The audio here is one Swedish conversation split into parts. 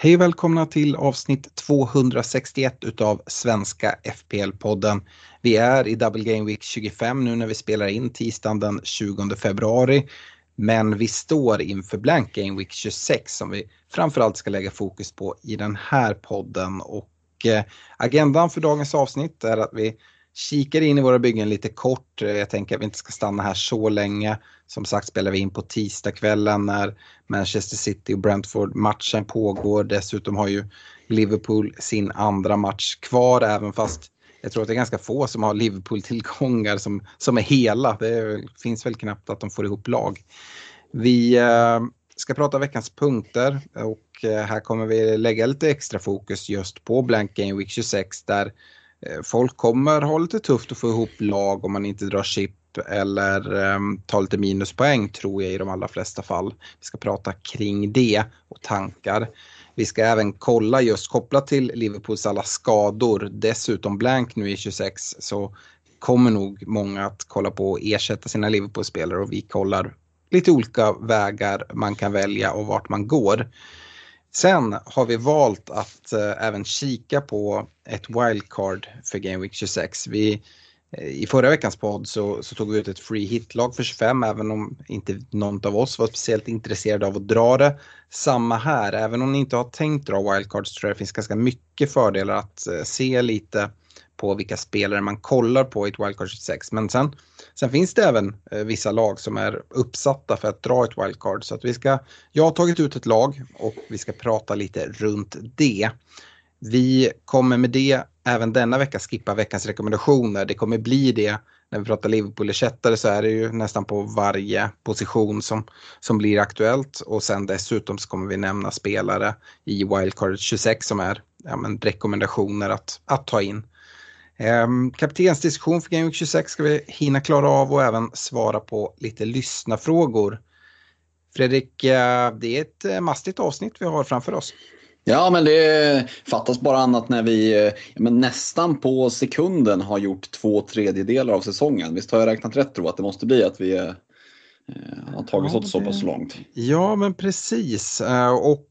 Hej och välkomna till avsnitt 261 utav Svenska FPL-podden. Vi är i Double Game Week 25 nu när vi spelar in tisdagen den 20 februari. Men vi står inför Blank Game Week 26 som vi framförallt ska lägga fokus på i den här podden. Och eh, agendan för dagens avsnitt är att vi kikar in i våra byggen lite kort. Eh, jag tänker att vi inte ska stanna här så länge. Som sagt spelar vi in på tisdagskvällen när Manchester City och Brentford-matchen pågår. Dessutom har ju Liverpool sin andra match kvar även fast jag tror att det är ganska få som har Liverpool-tillgångar som, som är hela. Det finns väl knappt att de får ihop lag. Vi eh, ska prata veckans punkter och eh, här kommer vi lägga lite extra fokus just på Blank Game Week 26 där Eh, folk kommer ha lite tufft att få ihop lag om man inte drar chip eller um, tar lite minuspoäng tror jag i de allra flesta fall. Vi ska prata kring det och tankar. Vi ska även kolla just kopplat till Liverpools alla skador, dessutom blank nu i 26 så kommer nog många att kolla på och ersätta sina Liverpool-spelare och vi kollar lite olika vägar man kan välja och vart man går. Sen har vi valt att eh, även kika på ett wildcard för Game Week 26. Vi, eh, I förra veckans podd så, så tog vi ut ett free hit-lag för 25 även om inte någon av oss var speciellt intresserad av att dra det. Samma här, även om ni inte har tänkt dra wildcards tror jag det finns ganska mycket fördelar att eh, se lite på vilka spelare man kollar på i ett wildcard 26. Men sen, sen finns det även eh, vissa lag som är uppsatta för att dra ett wildcard. Så att vi ska, jag har tagit ut ett lag och vi ska prata lite runt det. Vi kommer med det även denna vecka skippa veckans rekommendationer. Det kommer bli det när vi pratar Liverpool-ersättare så är det ju nästan på varje position som, som blir aktuellt och sen dessutom så kommer vi nämna spelare i wildcard 26 som är ja, men, rekommendationer att, att ta in. Um, kaptensdiskussion för Game Week 26 ska vi hinna klara av och även svara på lite lyssnarfrågor. Fredrik, eh, det är ett eh, mastigt avsnitt vi har framför oss. Ja, men det fattas bara annat när vi eh, men nästan på sekunden har gjort två tredjedelar av säsongen. Visst har jag räknat rätt tror att det måste bli att vi har tagit Ja, oss så det- pass långt. Ja, men precis. Och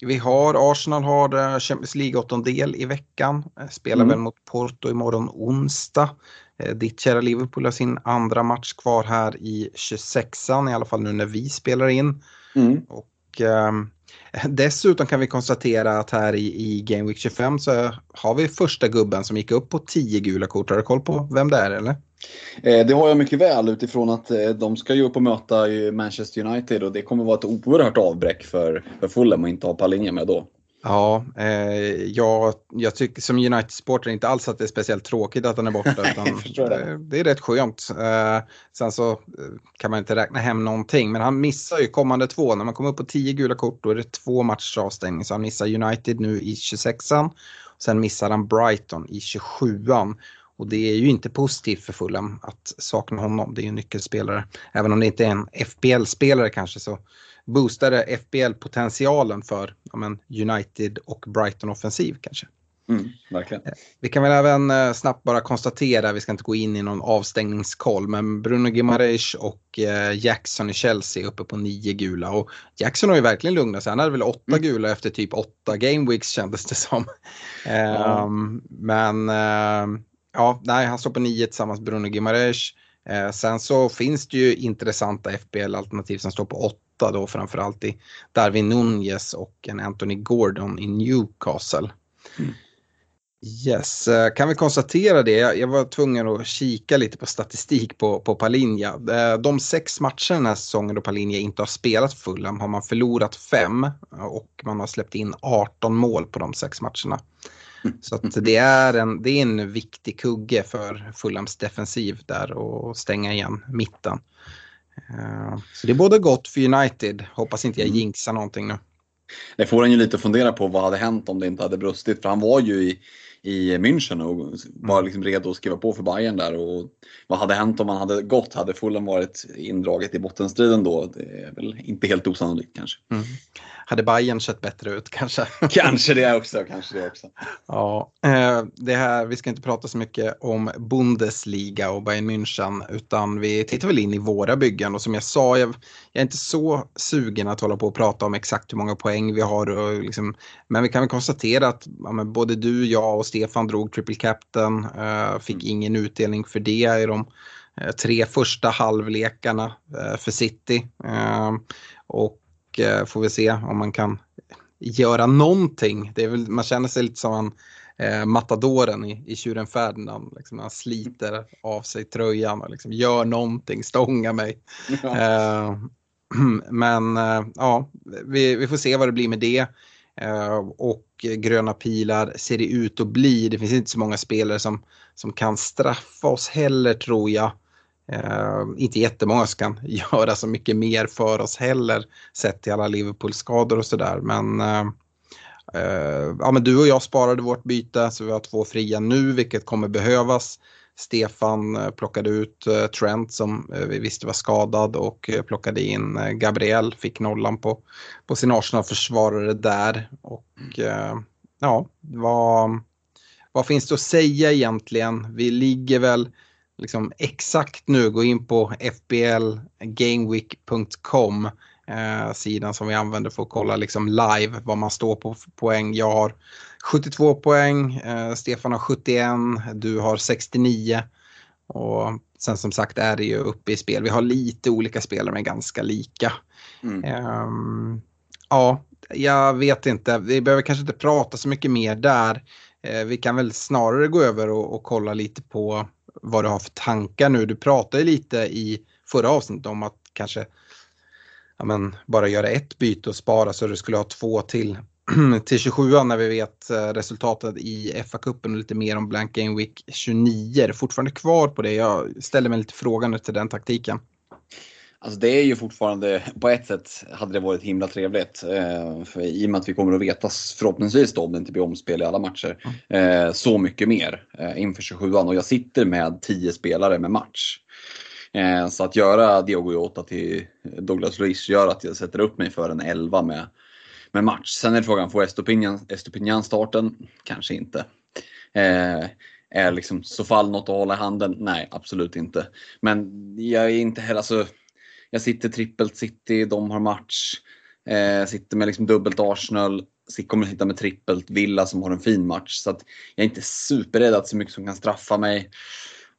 vi har, Arsenal har eh, Champions League-åttondel i veckan. Eh, Spelar Mm. väl mot Porto imorgon onsdag. Eh, Ditt kära Liverpool har sin andra match kvar här i 26an, i alla fall nu när vi spelar in. Mm. Och ehm, dessutom kan vi konstatera att här i, i Game Week 25 så har vi första gubben som gick upp på 10 gula kort. Har du koll på vem det är eller? Eh, det har jag mycket väl utifrån att eh, de ska ju upp och möta Manchester United och det kommer vara ett oerhört avbräck för, för Fulham att inte ha Palinja med då. Ja, eh, jag, jag tycker som United-supporter inte alls att det är speciellt tråkigt att han är borta. Utan det. det. är rätt skönt. Eh, sen så eh, kan man inte räkna hem någonting, men han missar ju kommande två. När man kommer upp på 10 gula kort då är det två matchers avstängning. Så han missar United nu i 26an. Sen missar han Brighton i 27an. Och det är ju inte positivt för Fulham att sakna honom. Det är ju en nyckelspelare. Även om det inte är en FBL-spelare kanske så boostar det FBL-potentialen för ja, men United och Brighton-offensiv kanske. Mm, verkligen. Vi kan väl även eh, snabbt bara konstatera, vi ska inte gå in i någon avstängningskoll, men Bruno Gimareish och eh, Jackson i Chelsea är uppe på nio gula. Och Jackson har ju verkligen lugnat sig, han hade väl åtta Mm. gula efter typ åtta game weeks kändes det som. Ja. Ehm, Men eh, ja, nej, han står på nio tillsammans med Bruno Gimareish. Eh, sen så finns det ju intressanta FBL-alternativ som står på åtta då framförallt i Darwin Nunez och en Anthony Gordon i Newcastle. Mm. Yes, eh, kan vi konstatera det? Jag var tvungen att kika lite på statistik på, på Palinja. Eh, De sex matcher den här säsongen då Palinja inte har spelat Fulham har man förlorat fem och man har släppt in 18 mål på de sex matcherna. Så att det, är en, det är en viktig kugge för Fulhams defensiv där och stänga igen mitten. Eh, Så det är både gott för United, hoppas inte jag Mm. jinxar någonting nu. Det får en ju lite fundera på vad hade hänt om det inte hade brustit. För han var ju i, i München och var Mm. liksom redo att skriva på för Bayern där. Och vad hade hänt om man hade gått? Hade Fulham varit indraget i bottenstriden då? Det är väl inte helt osannolikt kanske. Mm. Hade Bayern sett bättre ut kanske? Kanske det också, kanske det också. Ja, eh, det här, vi ska inte prata så mycket om Bundesliga och Bayern München utan vi tittar väl in i våra byggen och som jag sa, jag, jag är inte så sugen att hålla på och prata om exakt hur många poäng vi har. Och liksom, men vi kan väl konstatera att ja, både du, jag och Stefan drog triple captain, eh, fick ingen utdelning för det i de eh, tre första halvlekarna eh, för City. Eh, och eh, får vi se om man kan göra någonting. Det är väl, man känner sig lite som en eh, matadoren i, i Tjuren Ferdinand. Liksom, han sliter av sig tröjan och liksom, gör någonting, stånga mig. Eh, men eh, ja, vi, vi får se vad det blir med det. Eh, och gröna pilar ser det ut att bli. Det finns inte så många spelare som, som kan straffa oss heller tror jag. Eh, inte jättemånga som kan göra så mycket mer för oss heller sett till alla Liverpool-skador och sådär. Men, eh, eh, ja, men du och jag sparade vårt byte så vi har två fria nu vilket kommer behövas. Stefan eh, plockade ut eh, Trent som eh, vi visste var skadad och plockade in Gabriel, fick nollan på, på sin Arsenal-försvarare där. Och eh, ja, vad, vad finns det att säga egentligen? Vi ligger väl liksom exakt nu, gå in på fblgameweek.com eh, sidan som vi använder för att kolla liksom live vad man står på poäng. Jag har 72 poäng, eh, Stefan har 71, du har 69 och sen som sagt är det ju uppe i spel. Vi har lite olika spelare men ganska lika. Mm. Ehm, ja, jag vet inte. Vi behöver kanske inte prata så mycket mer där. Eh, vi kan väl snarare gå över och, och kolla lite på vad du har för tankar nu. Du pratade lite i förra avsnittet om att kanske ja, men, bara göra ett byte och spara så du skulle ha två till till 27 när vi vet eh, resultatet i FA-cupen och lite mer om Blank Game Week 29. Är du fortfarande kvar på det? Jag ställer mig lite frågande till den taktiken. Alltså det är ju fortfarande, på ett sätt hade det varit himla trevligt. Eh, för I och med att vi kommer att veta förhoppningsvis då om det inte blir omspel i alla matcher. Eh, så mycket mer eh, inför 27an och jag sitter med 10 spelare med match. Eh, så att göra Diogo Jota till Douglas Luiz gör att jag sätter upp mig för en 11 med, med match. Sen är frågan, får Estopinian, Estopinian starten? Kanske inte. Eh, är liksom så fall något att hålla i handen? Nej, absolut inte. Men jag är inte heller, alltså, jag sitter trippelt City, de har match. Eh, sitter med liksom dubbelt Arsenal. Kommer sitta med trippelt Villa som har en fin match. Så att jag är inte superrädd att så mycket som kan straffa mig.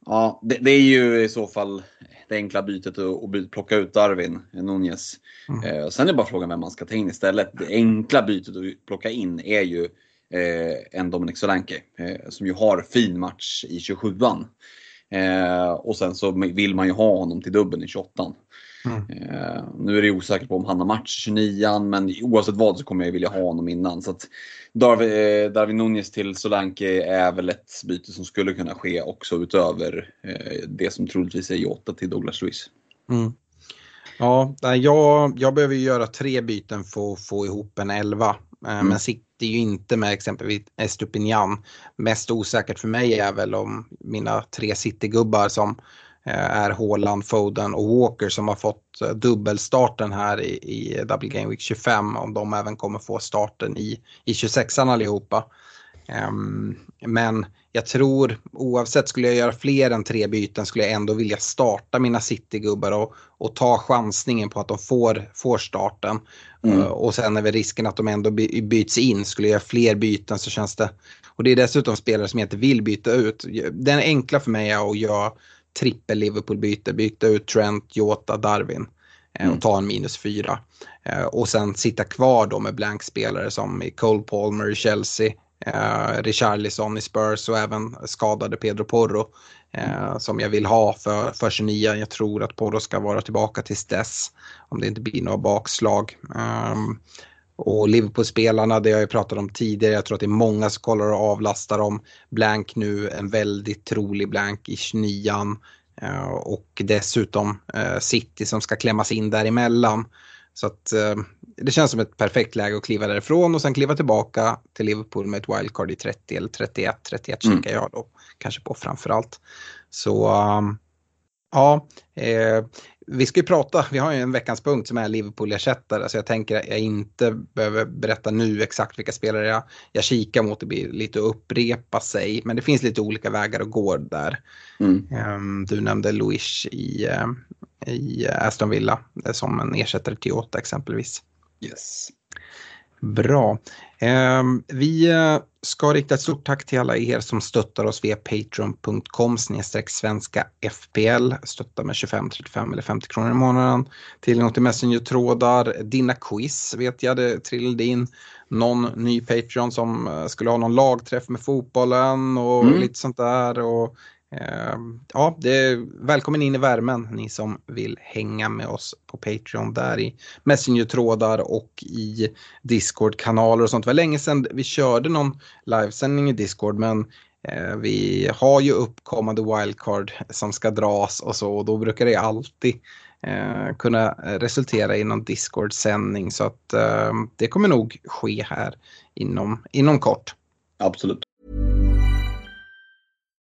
Ja, det, det är ju i så fall det enkla bytet att, plocka ut Darwin Nunez. Mm. Eh, sen är bara frågan vem man ska ta in istället. Det enkla bytet att plocka in är ju eh, en Dominic Solanke eh, som ju har fin match i 27an. Eh, och sen så vill man ju ha honom till dubbeln i 28an. Mm. Eh, nu är det osäkert på om han har match 29 men oavsett vad så kommer jag vilja ha honom innan. Så att Darwin, eh, Darwin Nunez till Solanke är väl ett byte som skulle kunna ske också utöver eh, det som troligtvis är Jota till Douglas Luiz. Mm. Ja, jag, jag behöver ju göra tre byten för att få ihop en elva. Mm. Men sitter ju inte med exempelvis Estupinian. Mest osäkert för mig är väl om mina tre Citygubbar som är Haaland, Foden och Walker som har fått eh, dubbelstarten här i, i Double Game Week 25. Om de även kommer få starten i, i 26an allihopa. Ehm, men jag tror oavsett skulle jag göra fler än tre byten skulle jag ändå vilja starta mina Citygubbar och, och ta chansningen på att de får, får starten. Mm. Uh, och sen är väl risken att de ändå by, byts in. Skulle jag göra fler byten så känns det... Och det är dessutom spelare som jag inte vill byta ut. Den enkla för mig är att göra trippel Liverpool-byte. Byta ut Trent, Jota, Darwin. eh, Mm. Och ta en minus fyra. Eh, Och sen sitta kvar då med blank-spelare som Cole Palmer i Chelsea. Eh, Richarlison i Spurs och även skadade Pedro Porro. Eh, som jag vill ha för, för 29. Jag tror att Porro ska vara tillbaka tills dess. Om det inte blir några bakslag. Och Liverpool-spelarna, det har jag pratat om tidigare, jag tror att det är många som kollar och avlastar om blank nu, en väldigt trolig blank i 29 eh, och dessutom eh, City som ska klämmas in däremellan. Så att eh, det känns som ett perfekt läge att kliva därifrån och sen kliva tillbaka till Liverpool med ett wildcard i 30 eller 31. 31 mm. kikar jag då kanske på framförallt. Så ja, eh, vi ska ju prata, vi har ju en veckans punkt som är Liverpool-ersättare så jag tänker att jag inte behöver berätta nu exakt vilka spelare jag, jag kikar mot. Det blir lite att upprepa sig men det finns lite olika vägar att gå där. Mm. Um, du nämnde Luis i, uh, i Aston Villa som en ersättare till Jota exempelvis. Yes. Bra. Ehm, vi eh, ska rikta ett stort tack till alla er som stöttar oss via patreon.com svenska FPL. Stöttar med 25, 35 eller 50 kronor i månaden. Tillgång till Messenger-trådar, dina quiz vet jag, det trillade in någon ny Patreon som eh, skulle ha någon lagträff med fotbollen och mm. lite sånt där. Och Ehm, ja, det är välkommen in i värmen ni som vill hänga med oss på Patreon där i Messenger-trådar och i Discord-kanaler och sånt. Det var länge sedan vi körde någon livesändning i Discord men eh, vi har ju uppkommande wildcard som ska dras och så och då brukar det alltid eh, kunna resultera i någon Discord-sändning så att eh, det kommer nog ske här inom, inom kort. Absolut.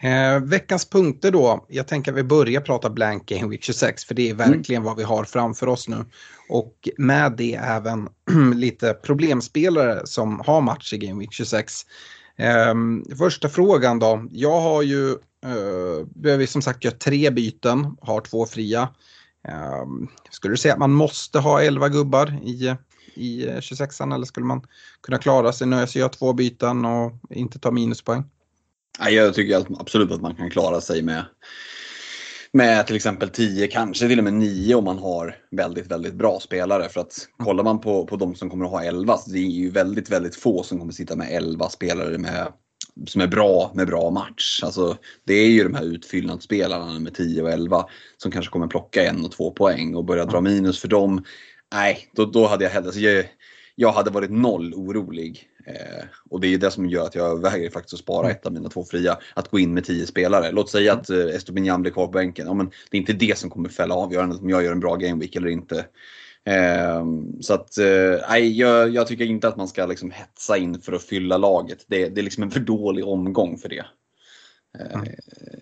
Eh, veckans punkter då. Jag tänker att vi börjar prata blank game week 26 för det är verkligen mm. vad vi har framför oss nu. Och med det även lite problemspelare som har match i game week 26. Eh, första frågan då. Jag har ju, eh, behöver som sagt göra tre byten, har två fria. Eh, skulle du säga att man måste ha 11 gubbar i, i 26an eller skulle man kunna klara sig nöja sig göra två byten och inte ta minuspoäng? Jag tycker absolut att man kan klara sig med, med till exempel 10, kanske till och med 9 om man har väldigt, väldigt bra spelare. För att kollar man på, på de som kommer att ha 11, så det är ju väldigt, väldigt få som kommer sitta med 11 spelare med, som är bra med bra match. Alltså, det är ju de här utfyllnadsspelarna med 10 och 11 som kanske kommer plocka en och två poäng och börja dra minus för dem. Nej, då, då hade jag hellre... Alltså jag, jag hade varit noll orolig Eh, och det är det som gör att jag överväger faktiskt att spara ett av mina två fria. Att gå in med tio spelare. Låt säga att eh, Estopinian blir kvar på bänken. Ja, men det är inte det som kommer fälla avgörandet om jag gör en bra gameweek eller inte. Eh, så att, eh, jag, jag, tycker inte att man ska liksom hetsa in för att fylla laget. Det, det är liksom en för dålig omgång för det. Eh, mm.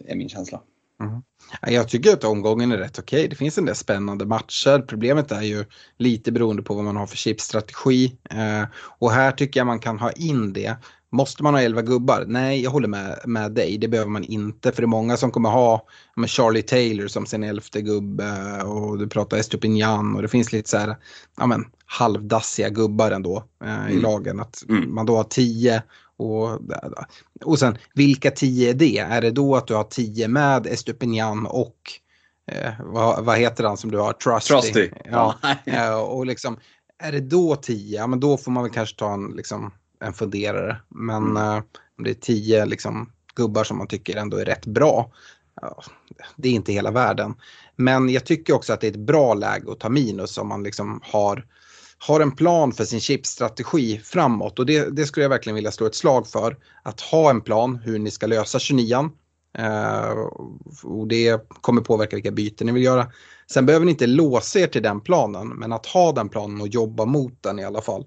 Är min känsla. Mm. Jag tycker att omgången är rätt okej. Okay. Det finns en del spännande matcher. Problemet är ju lite beroende på vad man har för chipstrategi. Eh, och här tycker jag man kan ha in det. Måste man ha 11 gubbar? Nej, jag håller med, med dig. Det behöver man inte. För det är många som kommer ha med Charlie Taylor som sin elfte gubbe. Och du pratar Estupinian och det finns lite så här ja, men, halvdassiga gubbar ändå eh, mm. i lagen. Att mm. man då har 10 och, och sen, vilka tio är det? Är det då att du har tio med Estupinian och eh, vad, vad, heter han som du har? Trusty. Trusty. Ja. ja. och liksom, är det då tio? Ja, men då får man väl kanske ta en, liksom, en funderare. Men mm. eh, om det är tio liksom, gubbar som man tycker ändå är rätt bra. Ja, det är inte hela världen. Men jag tycker också att det är ett bra läge att ta minus om man liksom har har en plan för sin chipstrategi framåt och det, det, skulle jag verkligen vilja slå ett slag för. Att ha en plan hur ni ska lösa 29 eh, och det kommer påverka vilka byten ni vill göra. Sen behöver ni inte låsa er till den planen men att ha den planen och jobba mot den i alla fall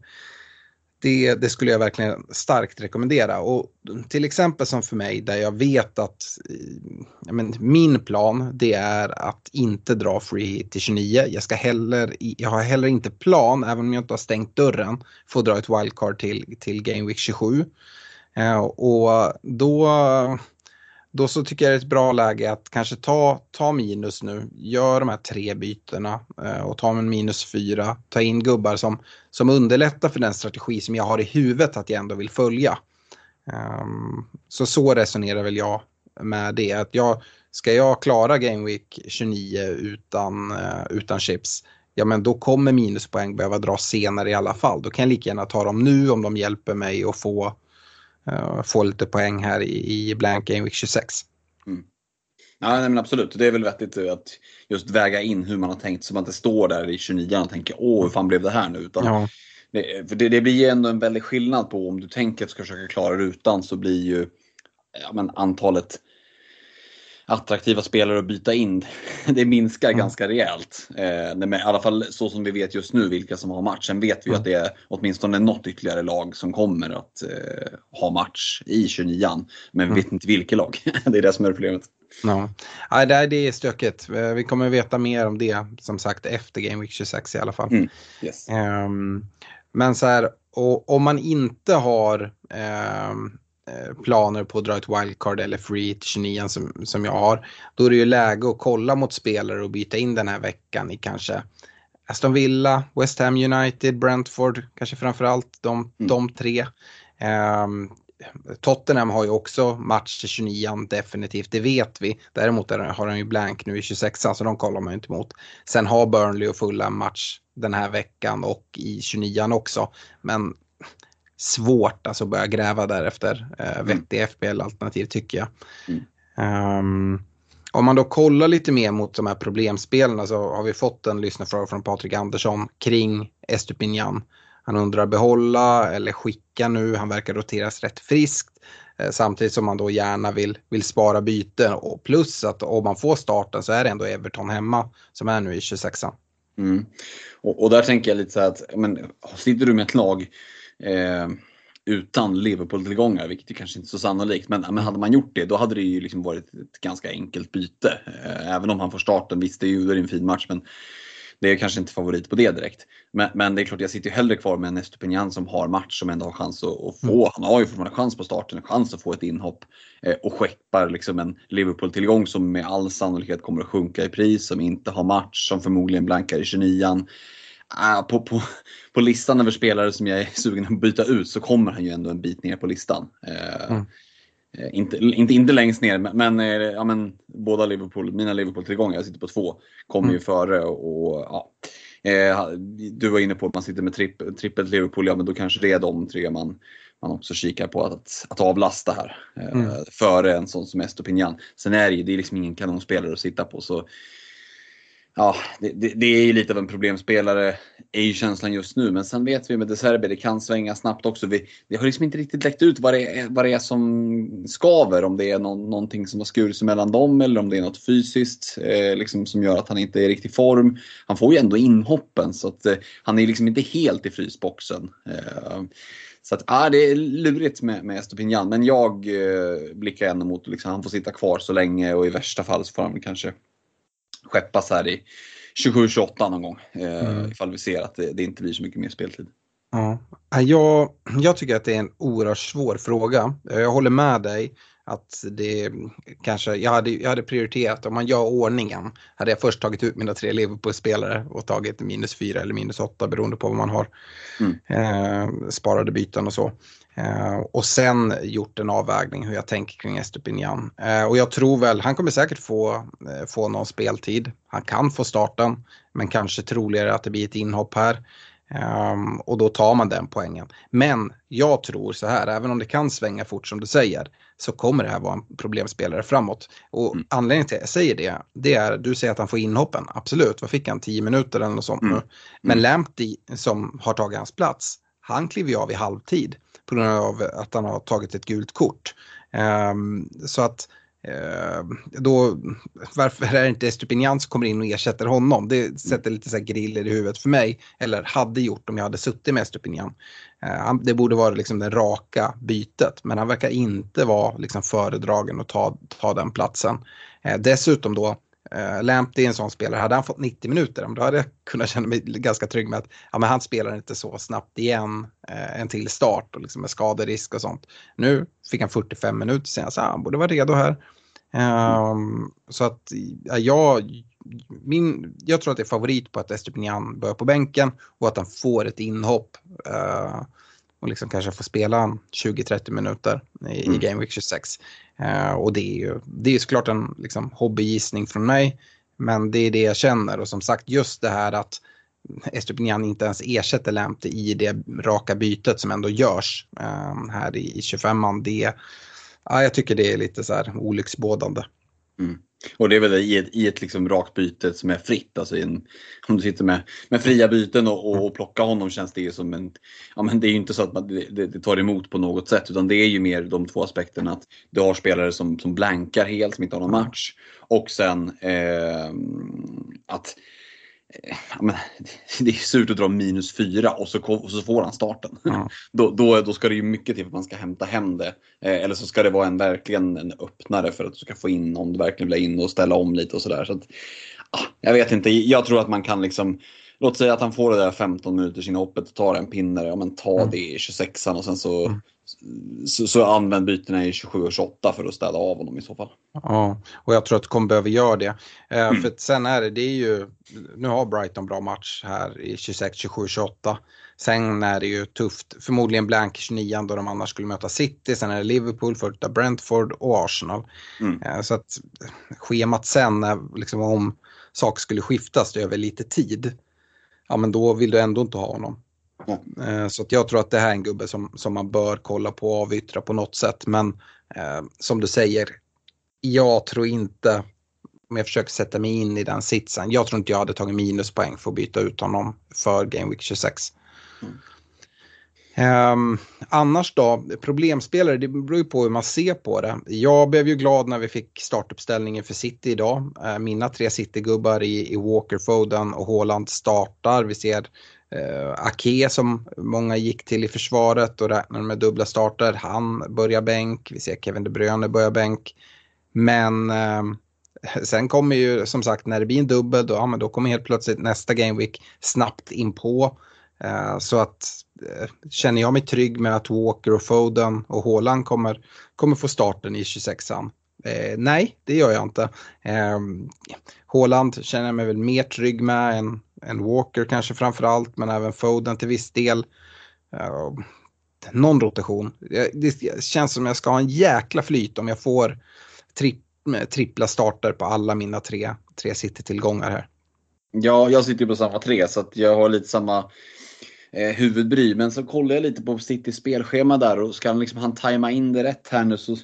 det, det, skulle jag verkligen starkt rekommendera. Och till exempel som för mig där jag vet att eh, jag men, min plan det är att inte dra free till 29. Jag, ska heller, jag har heller inte plan, även om jag inte har stängt dörren, för att dra ett wildcard till, till Game Week 27. Eh, och då då så tycker jag det är ett bra läge att kanske ta, ta minus nu, gör de här tre bytena eh, och ta en minus fyra, ta in gubbar som, som underlättar för den strategi som jag har i huvudet att jag ändå vill följa. Um, så så resonerar väl jag med det. Att jag, ska jag klara Game Week 29 utan, uh, utan chips, ja men då kommer minuspoäng behöva dras senare i alla fall. Då kan jag lika gärna ta dem nu om de hjälper mig att få, uh, få lite poäng här i, i Blank Game Week 26. Mm. Ja, nej, men absolut. Det är väl vettigt att just väga in hur man har tänkt så man inte står där i 29 och tänker åh hur fan blev det här nu? Utan Ja. det, för det, det blir ju ändå en väldig skillnad på om du tänker att du ska försöka klara det utan så blir ju ja, men antalet attraktiva spelare att byta in, det minskar Mm. ganska rejält. Eh, I alla fall så som vi vet just nu vilka som har match. Sen vet vi Mm. att det är åtminstone något ytterligare lag som kommer att eh, ha match i 29 Men vi Mm. vet inte vilket lag. det är det som är problemet. Ja. Ja, det är- stökigt. Eh, Vi kommer veta mer om det som sagt efter Game Week 26 i alla fall. Mm. Yes. Ehm, men så här, och, om man inte har eh, planer på att dra ett wildcard eller free till 29 som, som jag har, då är det ju läge att kolla mot spelare och byta in den här veckan i kanske Aston Villa, West Ham United, Brentford, kanske framförallt de, Mm. de tre. Ehm, Tottenham har ju också match till 29 definitivt, det vet vi. Däremot är, har de ju blank nu i 26 så de kollar man ju inte mot. Sen har Burnley och Fulham match den här veckan och i 29 också. Men svårt alltså att börja gräva därefter. Eh, vettiga FBL-alternativ tycker jag. Mm. Ehm, om man då kollar lite mer mot de här problemspelarna så har vi fått en lyssnarfråga från Patrik Andersson kring Estupinian. Han undrar behålla eller skicka nu, han verkar roteras rätt friskt. Eh, Samtidigt som man då gärna vill, vill spara byten och plus att om man får starten så är det ändå Everton hemma som är nu i 26 Mm. Och, och där tänker jag lite så här att, men, sitter du med ett lag eh, utan Liverpool-tillgångar, vilket ju kanske inte är så sannolikt, men, men hade man gjort det då hade det ju liksom varit ett ganska enkelt byte. Eh, även om han får starten, visst det är ju en fin match men det är kanske inte favorit på det direkt. Men, men det är klart, jag sitter ju hellre kvar med en Estupinian som har match som ändå har chans att, att få. Han har ju fortfarande chans på starten, en chans att få ett inhopp. Eh, och skeppar liksom en Liverpool-tillgång som med all sannolikhet kommer att sjunka i pris, som inte har match, som förmodligen blankar i 29 Ah, på, på, på listan över spelare som jag är sugen att byta ut så kommer han ju ändå en bit ner på listan. Eh, Mm. eh, inte, inte, inte längst ner, men, men, eh, ja, men båda Liverpool, mina Liverpool-tillgångar, jag sitter på två, kommer ju Mm. före. Och, ja. du var inne på att man sitter med tripp, trippelt Liverpool, ja men då kanske det är de tre man, man också kikar på att, att avlasta här. Mm. Före en sån som Estopinian. Sen är det ju det är liksom ingen kanonspelare att sitta på. så Ja, det, det, det är ju lite av en problemspelare, är ju känslan just nu. Men sen vet vi med Deserbi, det kan svänga snabbt också. Vi, det har liksom inte riktigt läckt ut vad det är, vad det är som skaver. Om det är någon, någonting som har skurit sig mellan dem eller om det är något fysiskt eh, liksom, som gör att han inte är i riktig form. Han får ju ändå inhoppen så att eh, han är liksom inte helt i frysboxen. Eh, så att, ah, det är lurigt med, med Estopinian, men jag eh, blickar ändå mot liksom, han får sitta kvar så länge och i värsta fall så får han kanske skeppas här i 27-28 någon gång. Eh, Mm. Ifall vi ser att det, det inte blir så mycket mer speltid. Ja. Ja, Jag, jag tycker att det är en oerhört svår fråga. Jag håller med dig att det kanske, jag hade, jag hade prioriterat, om man gör ordningen, hade jag först tagit ut mina tre Liverpool-spelare och tagit minus fyra eller minus åtta beroende på vad man har. Mm. Eh, sparade byten och så. Eh, och sen gjort en avvägning hur jag tänker kring Estupinian. Eh, och jag tror väl, han kommer säkert få, eh, få någon speltid. Han kan få starten, men kanske troligare att det blir ett inhopp här. Ehm, och då tar man den poängen. Men jag tror så här, även om det kan svänga fort som du säger, så kommer det här vara en problemspelare framåt. Och Mm. anledningen till att jag säger det, det är, du säger att han får inhoppen, absolut, vad fick han, 10 minuter eller något sånt Mm. nu. Men Lamptey som har tagit hans plats, han kliver ju av i halvtid på grund av att han har tagit ett gult kort. Ehm, så att eh, då, varför är det inte Estupinian som kommer in och ersätter honom? Det sätter lite så här griller i huvudet för mig. Eller hade gjort om jag hade suttit med Estupinian. Eh, det borde vara liksom det raka bytet. Men han verkar inte vara liksom föredragen att ta, ta den platsen. Eh, dessutom då, Uh, Lamptey är en sån spelare. Hade han fått 90 minuter, då hade jag kunnat känna mig ganska trygg med att ja, men han spelar inte så snabbt igen uh, en till start och liksom med skaderisk och sånt. Nu fick han 45 minuter sen, så han borde vara redo här. Ehm, så att ja, jag, min, jag tror att det är favorit på att Estepinian börjar på bänken och att han får ett inhopp. Uh, och liksom kanske få spela 20-30 minuter i, mm. i Game Week 26. Uh, och det är ju det är såklart en liksom, hobbygissning från mig. Men det är det jag känner och som sagt just det här att Estupinian inte ens ersätter Lamptey i det raka bytet som ändå görs um, här i, i 25an. Det, ja, jag tycker det är lite så här olycksbådande. Mm. Och det är väl i ett, i ett liksom rakt byte som är fritt. Alltså en, om du sitter med, med fria byten och, och, och plockar honom känns det ju som en... Ja, men det är ju inte så att man, det, det, tar emot på något sätt utan det är ju mer de två aspekterna att du har spelare som, som blankar helt, som inte har någon match. Och sen eh, att men, det är surt att dra minus fyra och så, och så får han starten. Mm. då, då, då ska det ju mycket till för att man ska hämta hem det. Eh, eller så ska det vara en verkligen en öppnare för att du ska få in om du verkligen vill in och ställa om lite och sådär. Så att, ah, jag vet inte, jag tror att man kan liksom Låt säga att han får det där 15 minuters inhoppet och tar en pinne, ja men ta mm. det i 26an och sen så mm så, så använd bytena i 27 och 28 för att städa av honom i så fall. Ja, och jag tror att kommer behöva göra det. Eh, mm. För sen är det, det är ju, nu har Brighton bra match här i 26, 27, 28. Sen är det ju tufft, förmodligen blank 29 då de annars skulle möta City, sen är det Liverpool, följt av Brentford och Arsenal. Mm. Eh, så att schemat sen, är liksom om saker skulle skiftas över lite tid, ja men då vill du ändå inte ha honom. Mm. Så jag tror att det här är en gubbe som, som man bör kolla på och avyttra på något sätt. Men eh, som du säger, jag tror inte, om jag försöker sätta mig in i den sitsen, jag tror inte jag hade tagit minuspoäng för att byta ut honom för Game Week 26. Mm. Um, annars då, problemspelare, det beror ju på hur man ser på det. Jag blev ju glad när vi fick startuppställningen för City idag. Uh, mina tre City-gubbar i, i Walker, Foden och Haaland startar. Vi ser Uh, Ake som många gick till i försvaret och räknar med dubbla starter. Han börjar bänk. Vi ser Kevin De Bruyne börja bänk. Men uh, sen kommer ju som sagt när det blir en dubbel då, ja, men då kommer helt plötsligt nästa Game Week snabbt in på. Uh, så att Eh, känner jag mig trygg med att Walker och Foden och Haaland kommer, kommer få starten i 26an. Eh, nej, det gör jag inte. Eh, Haaland känner jag mig väl mer trygg med än än Walker kanske framför allt, men även Foden till viss del. Eh, någon rotation. Eh, det känns som jag ska ha en jäkla flyt om jag får tri trippla starter på alla mina tre, tre City-tillgångar här. Ja, jag sitter ju på samma tre så att jag har lite samma eh, huvudbry. Men så kollar jag lite på Citys spelschema där och ska liksom han tajma in det rätt här nu så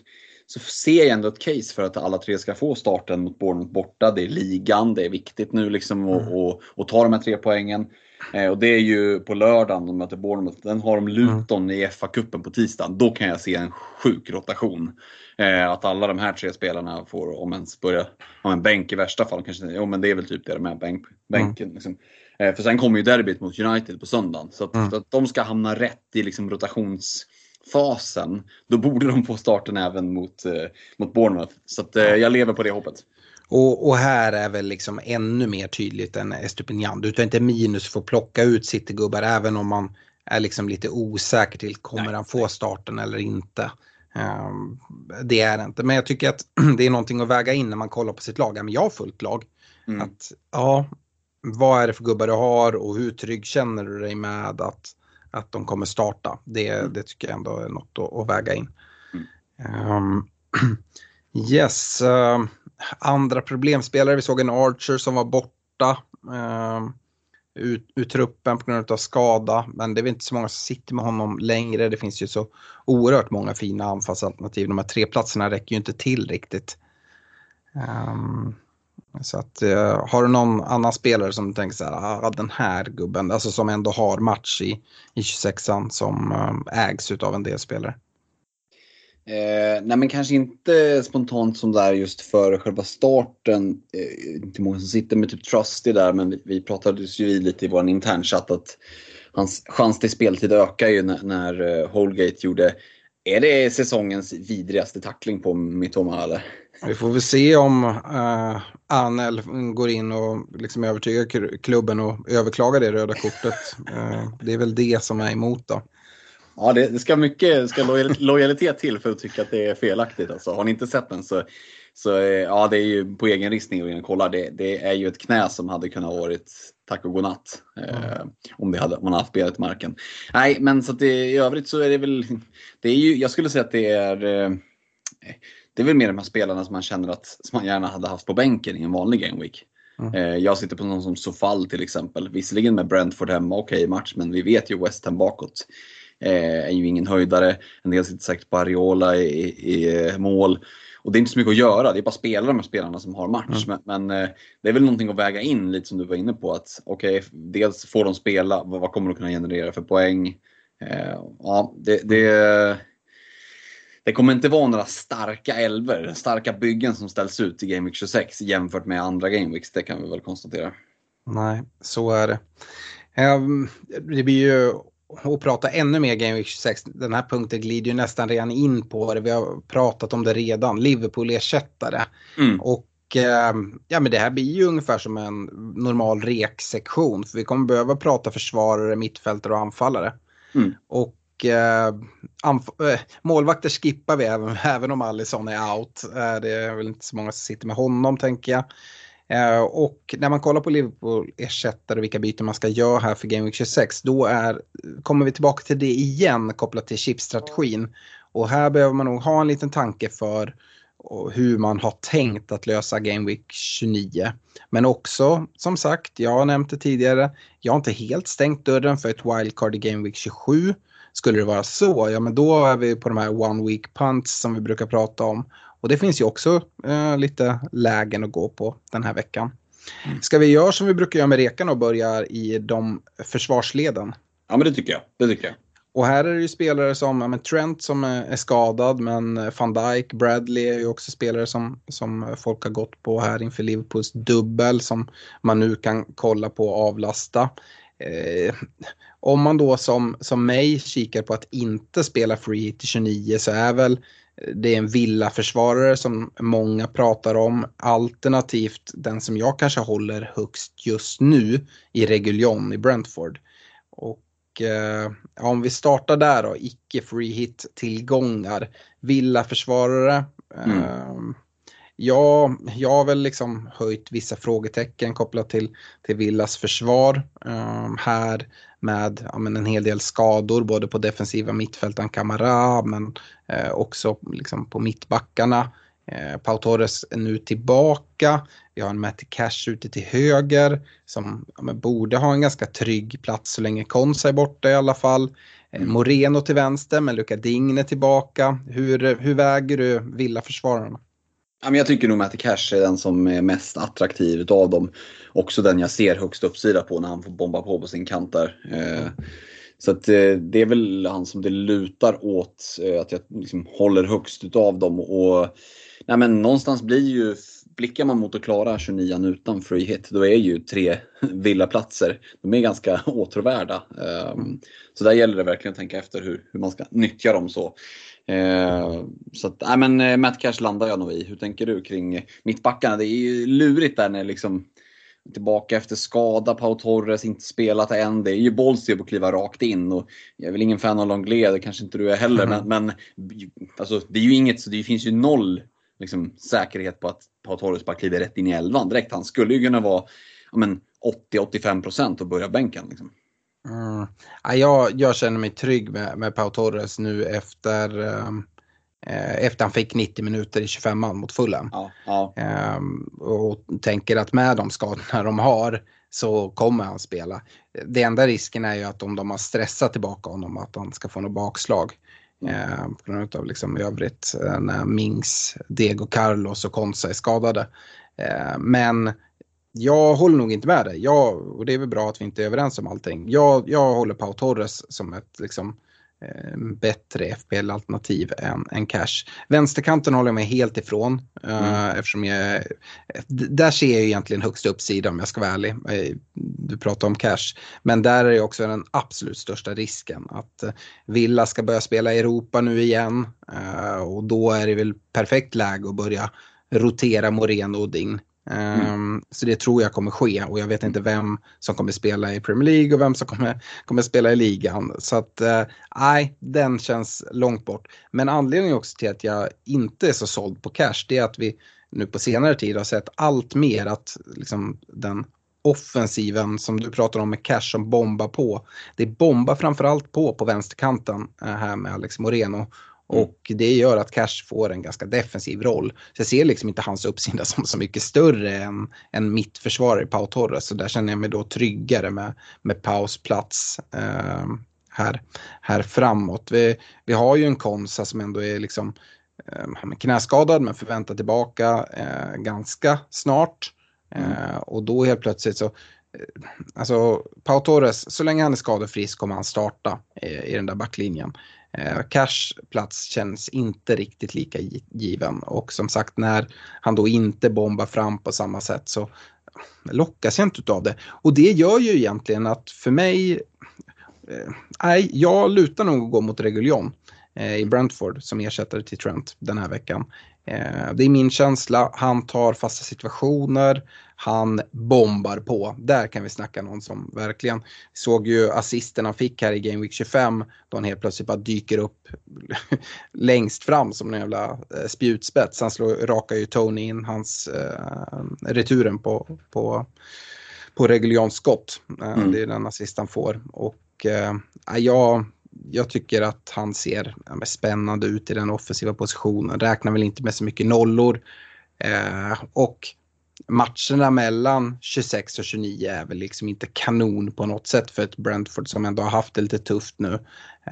så ser jag ändå ett case för att alla tre ska få starten mot Bournemouth borta. Det är ligan, det är viktigt nu liksom att mm. och, och ta de här tre poängen. Eh, och det är ju på lördagen de möter Bournemouth. Den har de Luton mm. i FA-cupen på tisdagen. Då kan jag se en sjuk rotation. Eh, att alla de här tre spelarna får, om ens börja, ha en bänk i värsta fall. Kanske, jo men det är väl typ det de är, bänk, bänken. Mm. Liksom. Eh, för sen kommer ju derbyt mot United på söndagen. Så att, mm. så att de ska hamna rätt i liksom rotations fasen, då borde de få starten även mot, eh, mot Bournemouth. Så att, eh, jag lever på det hoppet. Och, och, här är väl liksom ännu mer tydligt än Estupinian. Du tar inte minus för att plocka ut Citygubbar även om man är liksom lite osäker till kommer nej, han få starten eller inte. Um, det är det inte, men jag tycker att det är någonting att väga in när man kollar på sitt lag. Ja, men jag har fullt lag. Mm. Att, ja, vad är det för gubbar du har och hur trygg känner du dig med att att de kommer starta. Det, mm. det tycker jag ändå är något att, att väga in. Mm. Um, yes, uh, andra problemspelare. Vi såg en Archer som var borta uh, ur, ur truppen på grund av skada. Men det är väl inte så många som sitter med honom längre. Det finns ju så oerhört många fina anfallsalternativ. De här tre platserna räcker ju inte till riktigt. Um, så att, uh, har du någon annan spelare som tänker så här, ah, den här gubben, alltså som ändå har match i, i 26an som uh, ägs av en del spelare? Eh, nej men kanske inte spontant som där just för själva starten. Eh, inte många som sitter med typ Trusty där men vi, vi pratade ju lite i vår internchatt att hans chans till speltid ökar ju när, när uh, Holgate gjorde, är det säsongens vidrigaste tackling på Mitoma eller? Vi får väl se om uh, Anel går in och liksom övertygar klubben och överklagar det röda kortet. Uh, det är väl det som är emot då. Ja, det, det ska mycket ska lojalitet till för att tycka att det är felaktigt. Alltså, har ni inte sett den så, så eh, ja, det är ju på egen ristning och in och. Det, det är ju ett knä som hade kunnat varit tack och godnatt. Mm. Om, det hade, om man haft benet i marken. Nej, men så att det, i övrigt så är det väl, det är ju, jag skulle säga att det är eh, det är väl mer de här spelarna som man känner att som man gärna hade haft på bänken i en vanlig Game Week. Mm. Eh, jag sitter på någon som Sofall till exempel. Visserligen med Brentford hemma, okej okay, match, men vi vet ju West Ham bakåt. Eh, är ju ingen höjdare. En del sitter säkert på Ariola i, i, eh, mål. Och det är inte så mycket att göra, det är bara spela de här spelarna som har match. Mm. Men, men, det är väl någonting att väga in lite som du var inne på. att Okej, okay, dels får de spela, vad, vad kommer de kunna generera för poäng? Eh, ja, det, det, det kommer inte vara några starka elver, starka byggen som ställs ut i Game Week 26 jämfört med andra Game Weeks, det kan vi väl konstatera. Nej, så är det. Ehm, det blir ju att prata ännu mer Game Week 26. Den här punkten glider ju nästan redan in på det. Vi har pratat om det redan. Liverpool-ersättare. Mm. Och ehm, ja, men det här blir ju ungefär som en normal reksektion. För vi kommer behöva prata försvarare, mittfältare och anfallare. Mm. Och eh, äh, målvakter skippar vi även, även om Allison är out. Eh, det är väl inte så många som sitter med honom tänker jag. Eh, och när man kollar på Liverpool ersättare och vilka byten man ska göra här för Game Week 26 då är, kommer vi tillbaka till det igen kopplat till chipstrategin. Och här behöver man nog ha en liten tanke för hur man har tänkt att lösa Game Week 29. Men också, som sagt, jag har nämnt det tidigare, jag har inte helt stängt dörren för ett wildcard i Game Week 27. Skulle det vara så, ja men då är vi på de här one week punts som vi brukar prata om. Och det finns ju också eh, lite lägen att gå på den här veckan. Mm. Ska vi göra som vi brukar göra med rekan och börja i de försvarsleden? Ja men det tycker jag. Det tycker jag. Och här är det ju spelare som ja, men Trent som är skadad men van Dijk, Bradley är ju också spelare som, som folk har gått på här inför Liverpools dubbel som man nu kan kolla på och avlasta. Eh, om man då som, som mig kikar på att inte spela free hit till 29 så är väl det är en villaförsvarare som många pratar om. Alternativt den som jag kanske håller högst just nu i Reguljon i Brentford. Och eh, om vi startar där då, icke free hit tillgångar. Villaförsvarare. Mm. Eh, Ja, jag har väl liksom höjt vissa frågetecken kopplat till, till Villas försvar. Um, här med ja, men en hel del skador både på defensiva mittfältaren Kamara men eh, också liksom på mittbackarna. Eh, Pau Torres är nu tillbaka. Vi har en Matti Cash ute till höger som ja, borde ha en ganska trygg plats så länge Konsa är borta i alla fall. Eh, Moreno till vänster men Luka Digne tillbaka. Hur, hur väger du Villa-försvararna? Jag tycker nog Matti Cash är den som är mest attraktiv av dem. Också den jag ser högst uppsida på när han får bomba på på sin kant där. Eh, så att eh, det är väl han som det lutar åt eh, att jag liksom håller högst utav dem. Och, nej men någonstans blir ju, blickar man mot att klara 29 utan free hit, då är ju tre villaplatser, de är ganska åtråvärda. Ehm, så där gäller det verkligen att tänka efter hur, hur man ska nyttja dem så. Eh, så att, nej men eh, Matt Cash landar jag nog i. Hur tänker du kring mittbackarna? Det är ju lurigt där när liksom tillbaka efter skada, Pau Torres inte spelat än. Det är ju bollstyr att kliva rakt in och jag är väl ingen fan av Longley, det kanske inte du är heller. Mm. Men, men alltså, det är ju inget, så det finns ju noll liksom, säkerhet på att Pau Torres bara kliver rätt in i elvan direkt. Han skulle ju kunna vara ja, 80-85% och börja bänken. Liksom. Mm. Ja, jag, jag känner mig trygg med, med Pau Torres nu efter, ehm, eh, efter han fick 90 minuter i 25 man mot Fulham. Ja, ja. Eh, och tänker att med de skadorna de har så kommer han spela. Det enda risken är ju att om de har stressat tillbaka honom att han ska få något bakslag. Eh, på grund av liksom övrigt eh, när Mings, Diego Carlos och Konsa är skadade. Eh, men jag håller nog inte med dig. Jag, och det är väl bra att vi inte är överens om allting. Jag, jag håller Pau Torres som ett liksom, eh, bättre FPL-alternativ än, än Cash. Vänsterkanten håller jag mig helt ifrån. Eh, mm. Eftersom jag, där ser jag egentligen högst uppsida om jag ska vara ärlig. Eh, du pratar om Cash. Men där är också den absolut största risken. Att Villa ska börja spela i Europa nu igen. Uh, och då är det väl perfekt läge att börja rotera Moreno och Ding Mm. Ehm, så det tror jag kommer ske och jag vet inte vem som kommer spela i Premier League och vem som kommer, kommer spela i ligan. Så att eh, nej, eh, den känns långt bort. Men anledningen också till att jag inte är så såld på cash det är att vi nu på senare tid har sett allt mer att liksom, den offensiven som du pratar om med Cash som bombar på. Det bombar framförallt på på vänsterkanten eh, här med Alex Moreno. Mm. Och det gör att Cash får en ganska defensiv roll. Så jag ser liksom inte hans uppsida som så mycket större än, än mittförsvarare Pau Torres. Så där känner jag mig då tryggare med, med Paus plats eh, här, här framåt. Vi, vi har ju en Konsa som ändå är liksom eh, knäskadad men förväntar tillbaka eh, ganska snart. Mm. Eh, och då helt plötsligt så eh, Alltså Pau Torres, så länge han är skadefrisk kommer han starta i, i den där backlinjen. Eh, Cash plats känns inte riktigt lika given och som sagt när han då inte bombar fram på samma sätt så lockas jag inte av det. Och det gör ju egentligen att för mig, eh, nej, jag lutar nog att gå mot Reguljon eh, i Brentford som ersättare till Trent den här veckan. Eh, det är min känsla. Han tar fasta situationer. Han bombar på. Där kan vi snacka någon som verkligen såg ju assisten han fick här i Game Week 25 då han helt plötsligt bara dyker upp längst fram som en jävla eh, spjutspets. Han slår, rakar ju Tony in hans eh, returen på, på, på reguljant skott. Eh, mm. Det är den assist han får. Och eh, jag jag tycker att han ser ja, spännande ut i den offensiva positionen. Räknar väl inte med så mycket nollor. Eh, och matcherna mellan 26 och 29 är väl liksom inte kanon på något sätt för ett Brentford som ändå har haft det lite tufft nu.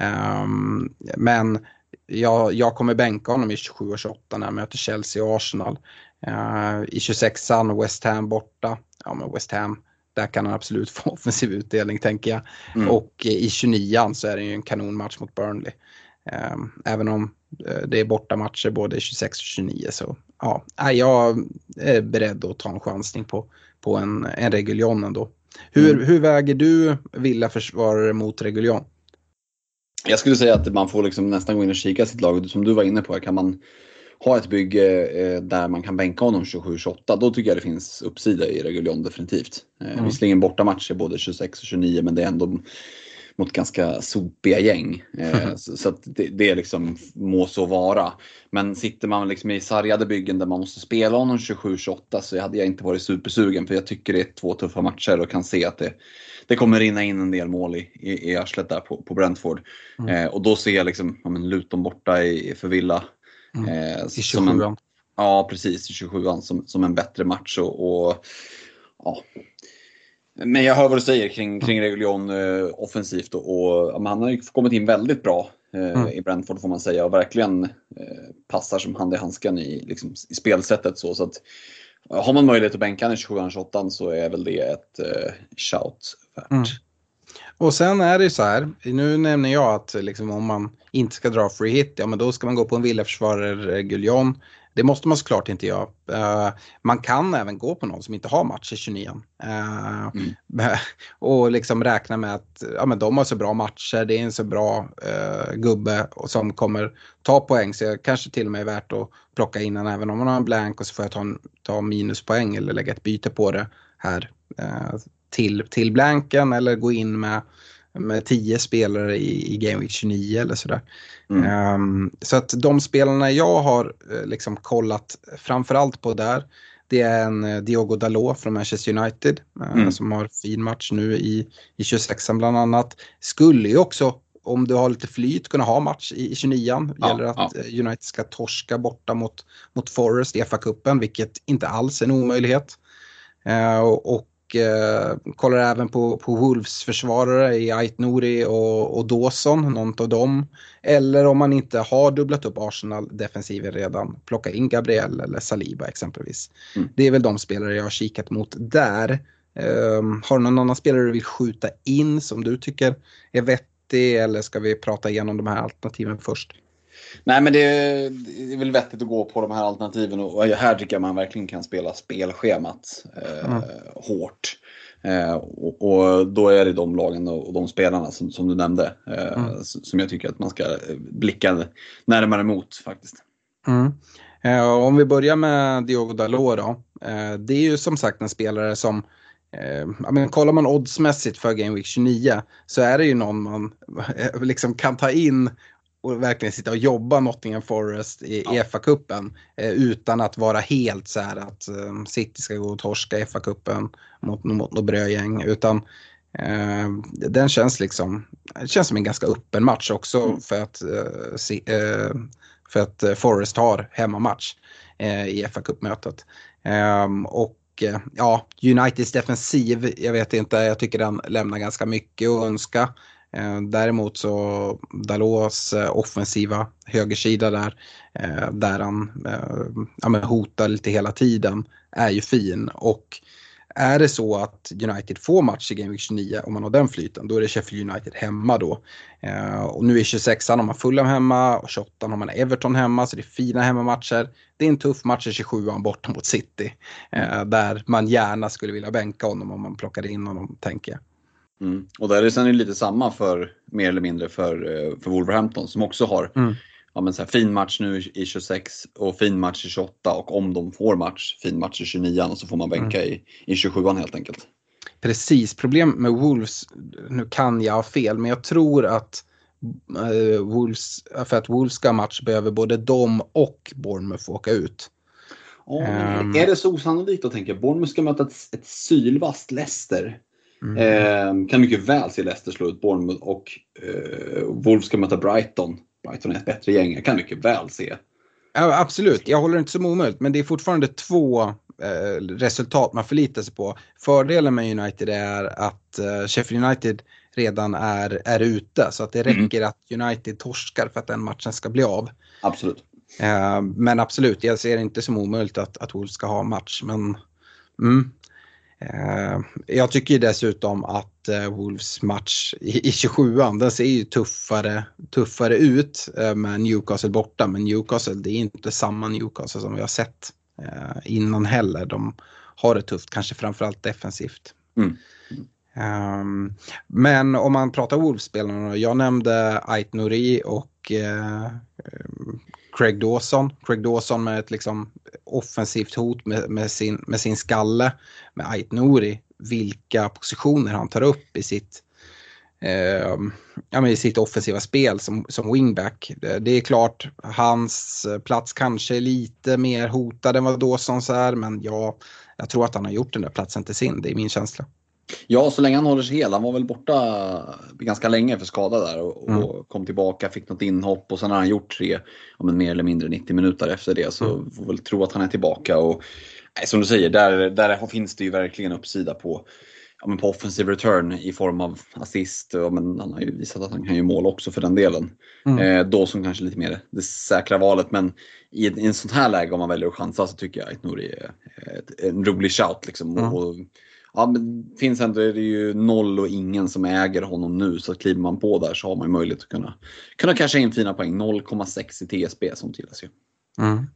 Um, men jag, jag kommer bänka honom i 27 och 28 när jag möter Chelsea och Arsenal. Uh, I 26an West Ham borta. Ja men West Ham där kan han absolut få offensiv utdelning tänker jag. Mm. Och i 29an så är det ju en kanonmatch mot Burnley. Ehm, även om eh, det är borta matcher både 26 och 29 så ja, jag är beredd att ta en chansning på, på en, en Reguljon ändå. Hur, mm. hur väger du Villa försvarare mot Reguljon? Jag skulle säga att man får liksom nästan gå in och kika sitt lag. Som du var inne på, kan man ha ett bygge eh, där man kan bänka honom 27-28, då tycker jag det finns uppsida i Reguljon definitivt. Eh, mm. Visserligen bortamatcher både 26 och 29 men det är ändå mot ganska sopiga gäng. Eh, så, så det, det, liksom, må så vara. Men sitter man liksom i sargade byggen där man måste spela honom 27-28 så hade jag inte varit supersugen för jag tycker det är två tuffa matcher och kan se att det, det kommer rinna in en del mål i, i, i arslet där på, på Brentford. Mm. Eh, och då ser jag liksom, ja, men Luton borta i, för Villa Mm. Eh, I 27 an Ja, precis. I 27an som, som en bättre match. Och, och, ja. Men jag hör vad du säger kring, kring Reguljon eh, offensivt och, och han har ju kommit in väldigt bra eh, mm. i Brentford får man säga och verkligen eh, passar som hand i handsken i, liksom, i spelsättet. Så, så att, har man möjlighet att bänka honom i 27 så är väl det ett eh, shout värt. Mm. Och sen är det så här, nu nämner jag att liksom, om man inte ska dra free hit, ja men då ska man gå på en villaförsvarare Guillon. Det måste man såklart inte göra. Uh, man kan även gå på någon som inte har match i 29 uh, mm. Och liksom räkna med att ja, men de har så bra matcher, det är en så bra uh, gubbe som kommer ta poäng. Så jag kanske till och med är värt att plocka in en även om man har en blank och så får jag ta, en, ta minuspoäng eller lägga ett byte på det här till, till blanken eller gå in med, med tio spelare i, i Game Week 29 eller sådär. Mm. Um, så att de spelarna jag har uh, liksom kollat framförallt på där det är en uh, Diogo Dalot från Manchester United uh, mm. som har fin match nu i, i 26an bland annat. Skulle ju också om du har lite flyt kunna ha match i, i 29an. Ja, gäller att ja. United ska torska borta mot, mot Forest i FA-cupen, vilket inte alls är en omöjlighet. Uh, och eh, kollar även på, på Wolves försvarare i Ait Nouri och, och Dawson, någon av dem. Eller om man inte har dubblat upp Arsenal-defensiven redan, plocka in Gabriel eller Saliba exempelvis. Mm. Det är väl de spelare jag har kikat mot där. Um, har du någon annan spelare du vill skjuta in som du tycker är vettig eller ska vi prata igenom de här alternativen först? Nej men det är, det är, väl vettigt att gå på de här alternativen och här tycker jag man verkligen kan spela spelschemat eh, mm. hårt. Eh, och, och, då är det de lagen och de spelarna som, som du nämnde eh, mm. som jag tycker att man ska blicka närmare mot faktiskt. Mm. Eh, om vi börjar med Diogo Dalot då. Eh, det är ju som sagt en spelare som Eh, men kollar man oddsmässigt för Game Week 29 så är det ju någon man eh, liksom kan ta in och verkligen sitta och jobba Nottingham Forest i ja. FA-cupen eh, utan att vara helt så här att eh, City ska gå och torska FA-cupen mot, mot något brödgäng utan eh, den känns liksom, det känns som en ganska öppen match också mm. för att, eh, se, eh, för att Forest har hemmamatch i FA-cupmötet. Ehm, och ja, Uniteds defensiv, jag vet inte, jag tycker den lämnar ganska mycket att önska. Eh, däremot så Dalos eh, offensiva högersida där, eh, där han ja, hotar lite hela tiden, är ju fin. Och är det så att United får match i Game Week 29, om man har den flyten, då är det Sheffield United hemma då. och nu är 26an har man Fulham hemma och 28 har man Everton hemma, så det är fina hemmamatcher. Det är en tuff match i 27an borta mot City, där man gärna skulle vilja bänka honom om man plockar in honom, tänker jag. Mm. Och där är det sen lite samma för mer eller mindre för, eh, för Wolverhampton som också har mm. ja, men så här, fin match nu i 26 och fin match i 28 och om de får match, fin match i 29 och så får man bänka mm. i, i 27 helt enkelt. Precis, problem med Wolves, nu kan jag ha fel, men jag tror att äh, Wolves, för att Wolves ska ha match behöver både de och Bournemouth åka ut. Oh, um, är det så osannolikt att tänka? Bournemouth ska möta ett, ett sylvast Leicester Mm. Eh, kan mycket väl se Leicester slå ut Bournemouth och eh, Wolves ska möta Brighton. Brighton är ett bättre gäng, jag kan mycket väl se. Ja, absolut, jag håller inte som omöjligt men det är fortfarande två eh, resultat man förlitar sig på. Fördelen med United är att eh, Sheffield United redan är, är ute så att det mm. räcker mm. att United torskar för att den matchen ska bli av. Absolut. Eh, men absolut, jag ser det inte som omöjligt att, att Wolves ska ha match men mm, Eh, jag tycker dessutom att eh, Wolves match i 27an, den ser ju tuffare, tuffare ut eh, med Newcastle borta. Men Newcastle, det är inte samma Newcastle som vi har sett innan heller. De har det tufft, kanske framförallt defensivt. Mm. Um, men om man pratar Wolves-spelarna, jag nämnde Ait Nouri och uh, Craig Dawson. Craig Dawson med ett liksom offensivt hot med, med, sin, med sin skalle. Med Ait Nouri, vilka positioner han tar upp i sitt, eh, ja, i sitt offensiva spel som, som wingback. Det, det, är klart, hans eh, plats kanske är lite mer hotad än vad Dawsons är, men ja, jag tror att han har gjort den där platsen till sin, det är min känsla. Ja, så länge han håller sig hel. Han var väl borta ganska länge för skada där och, mm. och kom tillbaka, fick något inhopp och sen har han gjort tre, ja, men mer eller mindre 90 minuter efter det. Så mm. får väl tro att han är tillbaka. Och, nej, som du säger, där, där finns det ju verkligen uppsida på, ja, men på offensive return i form av assist. Ja, men han har ju visat att han kan göra mål också för den delen. Mm. Eh, då som kanske lite mer det säkra valet. Men i, i en sånt här läge om man väljer att chansa så tycker jag att Nouri är ett, en rolig shout. Liksom. Mm. Och, ja, men finns ändå är det ju noll och ingen som äger honom nu så kliver man på där så har man möjlighet att kunna, kunna casha in fina poäng. 0,6 i TSB som gillas ju. Mm.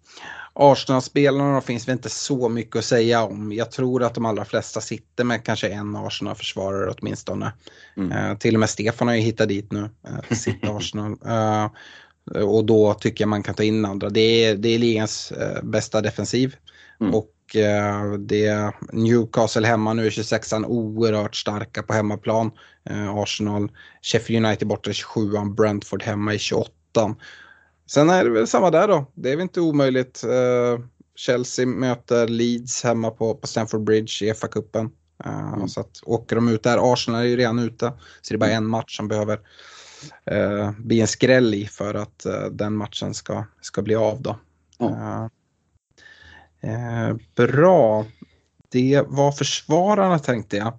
Arsenal-spelarna finns det inte så mycket att säga om. Jag tror att de allra flesta sitter med kanske en Arsenal-försvarare åtminstone. Mm. Uh, till och med Stefan har ju hittat dit nu, uh, sitt Arsenal. Uh, och då tycker jag man kan ta in andra. Det är, det är ligans uh, bästa defensiv. Mm. Och Eh, det Newcastle hemma nu är 26an oerhört starka på hemmaplan. Eh, Arsenal, Sheffield United borta i 27an, Brentford hemma i 28an. Sen är det väl samma där då. Det är väl inte omöjligt. Eh, Chelsea möter Leeds hemma på, på Stamford Bridge i FA-cupen. Mm. Så att åker de ut där, Arsenal är ju redan ute. Så det är bara en match som behöver bli en skräll i för att den matchen ska, ska bli av då. Mm. Eh, bra. Det var försvararna tänkte jag.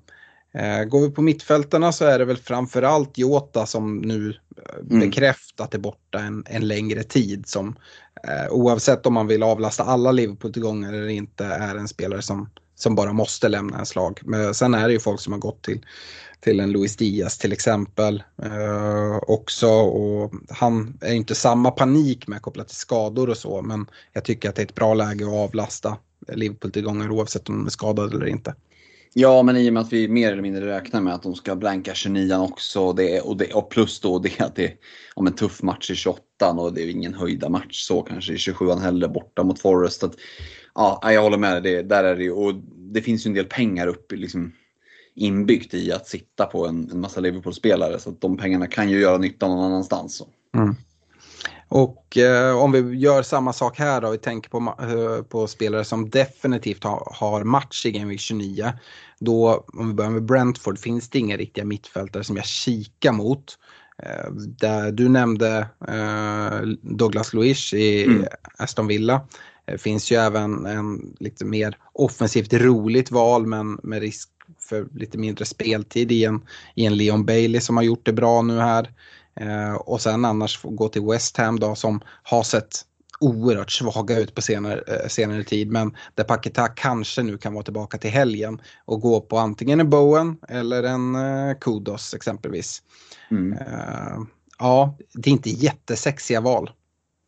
Eh, går vi på mittfältarna så är det väl framförallt Jota som nu eh, mm. bekräftat är borta en, en längre tid. Som eh, oavsett om man vill avlasta alla Liverpool-tillgångar eller inte är en spelare som, som bara måste lämna en slag. Men sen är det ju folk som har gått till till en Luis Diaz till exempel eh, också. Och han är inte samma panik med kopplat till skador och så, men jag tycker att det är ett bra läge att avlasta Liverpool-tillgångar oavsett om de är skadade eller inte. Ja, men i och med att vi mer eller mindre räknar med att de ska blanka 29 också det, och, det, och plus då det att det är om en tuff match i 28 och det är ingen höjda match så kanske i 27 heller borta mot Forest. Att, ja, jag håller med dig, där är det ju och det finns ju en del pengar upp liksom, inbyggt i att sitta på en, en massa Liverpool-spelare så att de pengarna kan ju göra nytta någon annanstans. Mm. Och eh, om vi gör samma sak här då, vi tänker på, eh, på spelare som definitivt ha, har match i Game Week 29. Då, om vi börjar med Brentford, finns det inga riktiga mittfältare som jag kikar mot. Eh, där du nämnde eh, Douglas Luiz i mm. Aston Villa. Det eh, finns ju även en lite mer offensivt roligt val men med risk för lite mindre speltid i en, i en Leon Bailey som har gjort det bra nu här. Eh, och sen annars gå till West Ham då som har sett oerhört svaga ut på senare, eh, senare tid men där Paketa kanske nu kan vara tillbaka till helgen och gå på antingen en Bowen eller en eh, Kudos exempelvis. Mm. Eh, ja, det är inte jättesexiga val.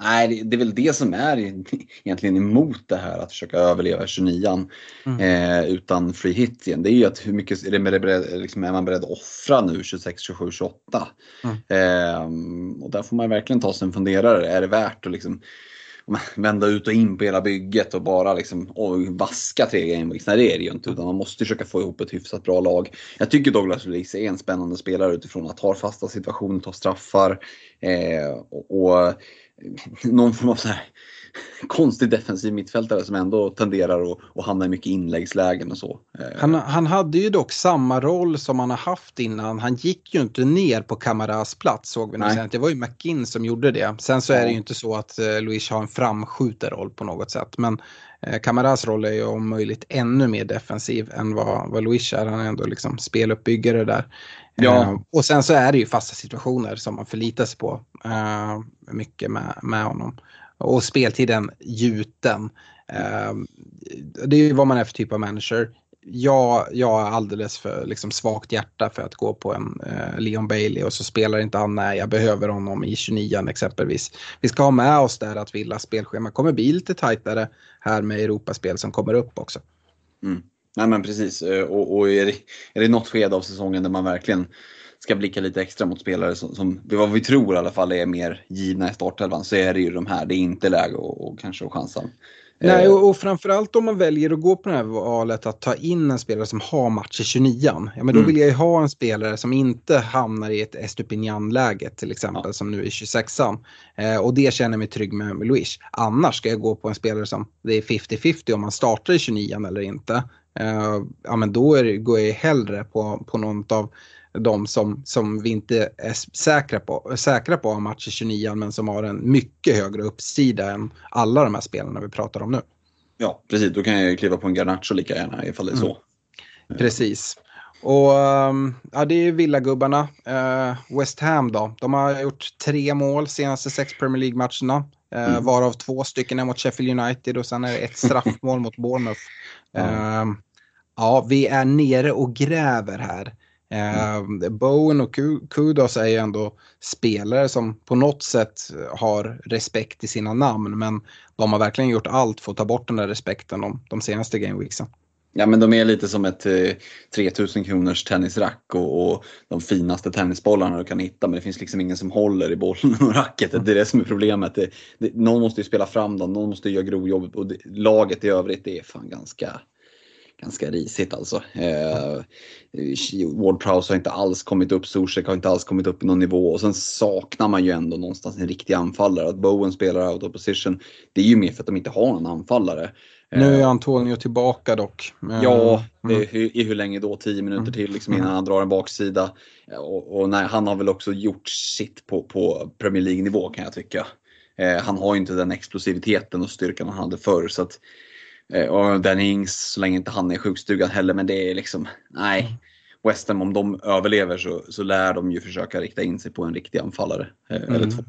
Nej, det är väl det som är egentligen emot det här att försöka överleva 29 mm. eh, utan free hit igen. Det är ju att hur mycket är, det beredd, liksom, är man beredd att offra nu 26, 27, 28? Mm. Eh, och där får man verkligen ta sig en funderare. Är det värt att liksom vända ut och in på hela bygget och bara liksom, oj, vaska tre gameweeks. Nej det är det ju inte utan man måste försöka få ihop ett hyfsat bra lag. Jag tycker Douglas Luiz är en spännande spelare utifrån att ha fasta situationer, ta straffar eh, och, och någon form av så här konstig defensiv mittfältare som ändå tenderar att, att hamna i mycket inläggslägen och så. Eh, han, han hade ju dock samma roll som han har haft innan. Han gick ju inte ner på Kamaras plats såg vi nu sen. Det var ju McGinn som gjorde det. Sen så är det ju inte så att eh, Luis har en framskjuten roll på något sätt. Men eh, Kamaras roll är ju om möjligt ännu mer defensiv än vad, vad Luis är. Han är ändå liksom speluppbyggare där. Ja. Uh, och sen så är det ju fasta situationer som man förlitar sig på uh, mycket med, med honom. Och speltiden gjuten. Uh, det är ju vad man är för typ av manager. Jag, jag har alldeles för liksom, svagt hjärta för att gå på en Leon Bailey och så spelar inte han när jag behöver honom i 29 exempelvis. Vi ska ha med oss där att Villas spelschema kommer bli lite tajtare här med Europaspel som kommer upp också. Mm. Nej men precis. Eh, och, och är, det, är det något skede av säsongen där man verkligen ska blicka lite extra mot spelare som, som vad vi tror i alla fall är mer givna i startelvan så är det ju de här. Det är inte läge och, och kanske att chansa. Nej, eh, och, och framförallt om man väljer att gå på det här valet att ta in en spelare som har match i 29 ja, men då mm. vill jag ju ha en spelare som inte hamnar i ett Estupinian-läge till exempel ja. som nu i 26an. Eh, och det känner jag mig trygg med med Luis. Annars ska jag gå på en spelare som det är 50-50 om man startar i 29 eller inte. Eh, ja, men då är, går jag hellre på, på någon av de som, som vi inte är säkra på, säkra på har match i 29 men som har en mycket högre uppsida än alla de här spelarna vi pratar om nu. Ja, precis. Då kan jag kliva på en Garnacho lika gärna ifall det är så. Mm. Precis. Och um, ja, det är villagubbarna. Uh, West Ham då. De har gjort tre mål senaste sex Premier League-matcherna. Uh, mm. Varav två stycken är mot Sheffield United och sen är det ett straffmål mot Bournemouth. Mm. Uh, ja, vi är nere och gräver här. Mm. Uh, Bowen och Kudos är ju ändå spelare som på något sätt har respekt i sina namn men de har verkligen gjort allt för att ta bort den där respekten de, de senaste gameweeksen. Ja men de är lite som ett eh, 3000 kronors tennisrack och, och, de finaste tennisbollarna du kan hitta men det finns liksom ingen som håller i bollen och racketet. Det är det som är problemet. Det, det, någon måste ju spela fram dem, någon måste göra grovjobbet och det, laget i övrigt är fan ganska ganska risigt alltså. Eh, Ward Prowse har inte alls kommit upp, Zuzek har inte alls kommit upp i någon nivå och sen saknar man ju ändå någonstans en riktig anfallare. Att Bowen spelar out of position, det är ju mer för att de inte har någon anfallare. Nu är eh, Antonio tillbaka dock. Ja, mm. i hur länge då? 10 minuter mm. till liksom innan mm. han drar en baksida. Och, och nej, han har väl också gjort sitt på, på Premier League-nivå kan jag tycka. Eh, han har ju inte den explosiviteten och styrkan han hade förr. Så att, och Danny Ings, så länge inte han är sjukstugan heller, men det är liksom, nej. Mm. West Ham, om de överlever så, så lär de ju försöka rikta in sig på en riktig anfallare. Eh, mm. Eller två.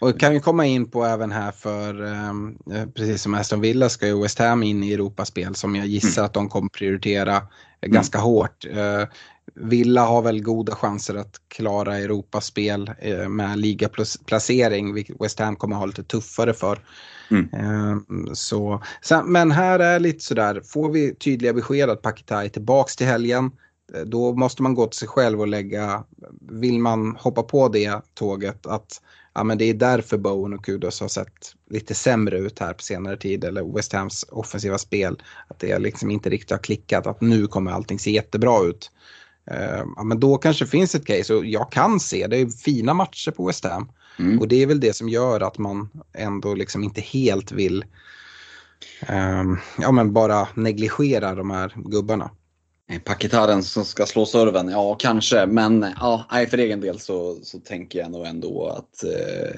Och kan vi komma in på även här för, eh, precis som Aston Villa ska ju West Ham in i Europaspel som jag gissar mm. att de kommer prioritera mm. ganska hårt. Eh, Villa har väl goda chanser att klara Europaspel eh, med ligaplacering, vilket West Ham kommer ha lite tuffare för. Mm. Ehm, så, men här är lite sådär, får vi tydliga besked att Paketa är tillbaks till helgen, eh, då måste man gå till sig själv och lägga, vill man hoppa på det tåget, att ja, men det är därför Bowen och Kudos har sett lite sämre ut här på senare tid, eller West Hams offensiva spel, att det liksom inte riktigt har klickat, att nu kommer allting se jättebra ut. Ehm, ja, men då kanske finns ett case och jag kan se, det är fina matcher på West Ham. Mm. Och det är väl det som gör att man ändå liksom inte helt vill um, ja, men bara negligera de här gubbarna. Paketaren som ska slå serven, ja kanske. Men ja, för egen del så, så tänker jag nog ändå att, eh,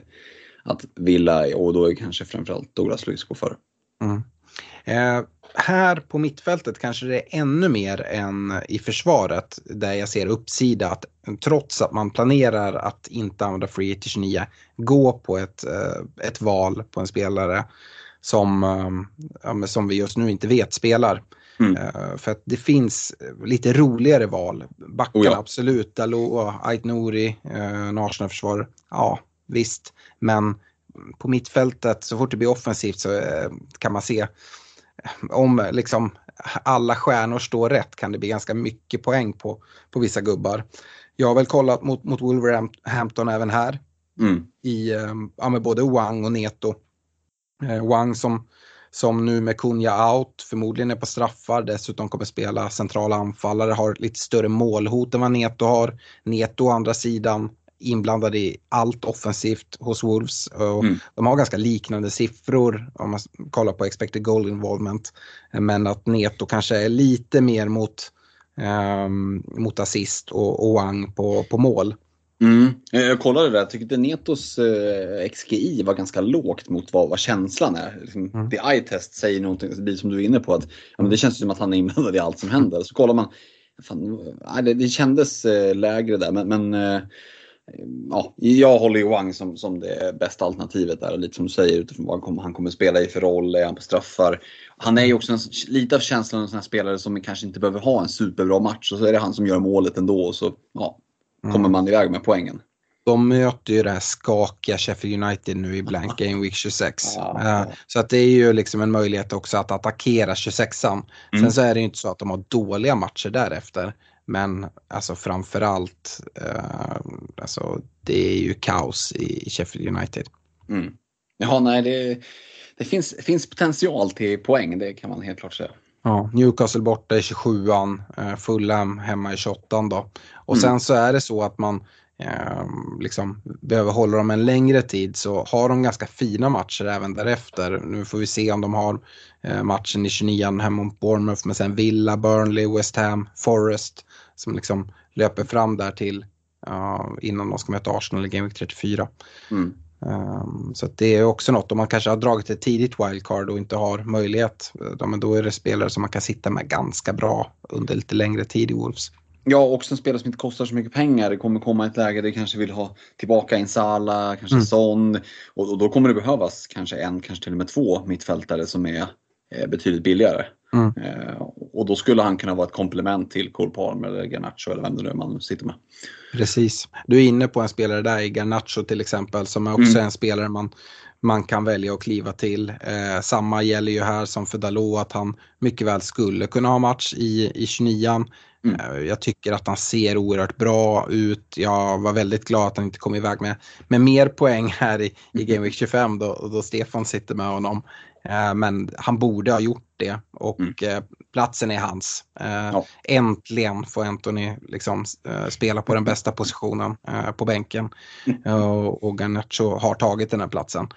att Villa, och då är kanske framförallt Douglas Luiz går före. Mm. Eh, här på mittfältet kanske det är ännu mer än i försvaret där jag ser uppsida att trots att man planerar att inte använda Free 29 gå på ett, eh, ett val på en spelare som, eh, som vi just nu inte vet spelar. Mm. Uh, för att det finns lite roligare val. Backarna oh ja. absolut, Dalot, Ait Nouri, Arsenal-försvar. Ja, visst. Men på mittfältet, så fort det blir offensivt så kan man se om liksom alla stjärnor står rätt kan det bli ganska mycket poäng på, på vissa gubbar. Jag har väl kollat mot, mot Wolverhampton även här. Mm. I ja, med både Wang och Neto. Wang som som nu med Kunja out förmodligen är på straffar, dessutom kommer spela centrala anfallare, har lite större målhot än vad Neto har. Neto å andra sidan inblandad i allt offensivt hos Wolves. Och mm. De har ganska liknande siffror om man kollar på expected goal involvement. Men att Neto kanske är lite mer mot, um, mot assist och, och Wang på, på mål. Mm. Jag kollade det där, jag tyckte Netos eh, XGI var ganska lågt mot vad, vad känslan är. Liksom, mm. The eye test säger någonting, det blir som du är inne på, att ja, men det känns som att han är inblandad i allt som händer. Så kollar man, fan, det, det kändes eh, lägre där men, men eh, ja, jag håller ju Wang som, som det bästa alternativet där. Lite som du säger utifrån vad han kommer, han kommer spela i för roll, är han på straffar. Han är ju också en, lite av känslan av en sån här spelare som kanske inte behöver ha en superbra match och så är det han som gör målet ändå. Och så, ja, kommer mm. man iväg med poängen. De möter ju det här skakiga Sheffield United nu i blank game week 26. Ja, ja. Så att det är ju liksom en möjlighet också att attackera 26an. Mm. Sen så är det ju inte så att de har dåliga matcher därefter. Men alltså framförallt, eh, alltså, det är ju kaos i Sheffield United. Mm. Jaha, nej det, det finns, finns potential till poäng, det kan man helt klart säga. Ja, Newcastle borta i 27an, eh, Fulham hemma i 28an då. Och mm. sen så är det så att man eh, liksom behöver hålla dem en längre tid så har de ganska fina matcher även därefter. Nu får vi se om de har eh, matchen i 29an hemma mot Bournemouth men sen Villa, Burnley, West Ham, Forest som liksom löper fram där till uh, innan de ska möta Arsenal i Game Week 34. Mm. Um, så det är också något, om man kanske har dragit ett tidigt wildcard och inte har möjlighet, då, men då är det spelare som man kan sitta med ganska bra under lite längre tid i Wolves. Ja, också en spelare som inte kostar så mycket pengar. Det kommer komma ett läge där det kanske vill ha tillbaka en Sala, kanske mm. Son. Och, och, då kommer det behövas kanske en, kanske till och med två mittfältare som är eh, betydligt billigare. Mm. Eh, och då skulle han kunna vara ett komplement till Cole Palmer eller Garnacho eller vem det nu är man sitter med. Precis. Du är inne på en spelare där i Garnacho till exempel som är också mm. en spelare man, man kan välja att kliva till. Eh, samma gäller ju här som för Dalot att han mycket väl skulle kunna ha match i, i 29an. Mm. Eh, jag tycker att han ser oerhört bra ut. Jag var väldigt glad att han inte kom iväg med, med mer poäng här i, i mm. Game Week 25 då, då Stefan sitter med honom. Eh, men han borde ha gjort det och mm. Eh, platsen är hans. Eh, ja. Äntligen får Anthony liksom spela på den bästa positionen på bänken. Mm. Och Garnacho har tagit den här platsen.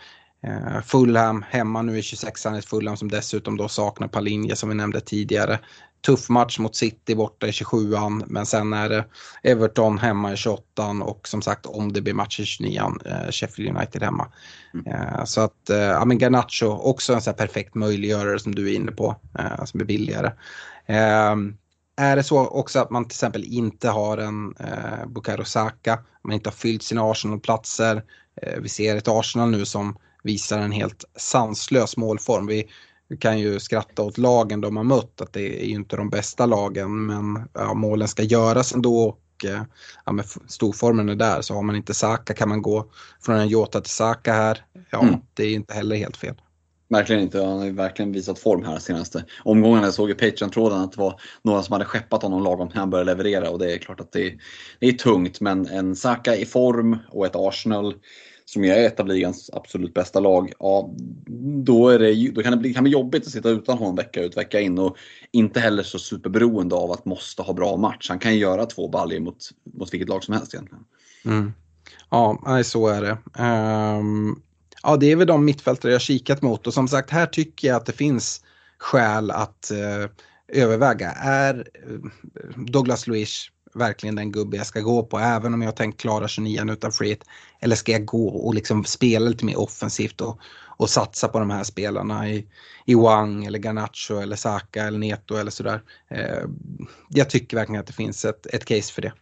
Fulham hemma nu i 26an, ett Fulham som dessutom då saknar Palinja som vi nämnde tidigare tuff match mot City borta i 27an men sen är det Everton hemma i 28an och som sagt om det blir match i 29an eh, Sheffield United hemma. Mm. Eh, så att, eh, ja men Garnacho också en så här perfekt möjliggörare som du är inne på, eh, som är billigare. Eh, är det så också att man till exempel inte har en eh, Bukayo Saka, man inte har fyllt sina Arsenal-platser. Vi ser ett Arsenal nu som visar en helt sanslös målform. Vi vi kan ju skratta åt lagen de har mött, att det är ju inte de bästa lagen, men ja, målen ska göras ändå. Och, eh, ja, men storformen är där, så har man inte Saka kan man gå från en Jota till Saka här. Ja, mm. det är inte heller helt fel. Verkligen inte. Han har ju verkligen visat form här senaste omgångarna. Jag såg i Patreon-tråden att det var några som hade skeppat honom lagom när han började leverera och det är klart att det är, det är tungt. Men en Saka i form och ett Arsenal som är ett av ligans absolut bästa lag, ja, då, är det, då kan det bli, kan bli jobbigt att sitta utan honom vecka ut vecka in och inte heller så superberoende av att måste ha bra match. Han kan ju göra två baljor mot, mot vilket lag som helst egentligen. Mm. Ja, så är det. Um, ja, det är väl de mittfältare jag kikat mot och som sagt här tycker jag att det finns skäl att uh, överväga. Är eh, Douglas Luiz verkligen den gubbe jag ska gå på även om jag tänkt klara 29 utan free Eller ska jag gå och liksom spela lite mer offensivt och, och satsa på de här spelarna i, i Wang eller Garnacho eller Saka eller Neto eller sådär. Eh, jag tycker verkligen att det finns ett, ett case för det.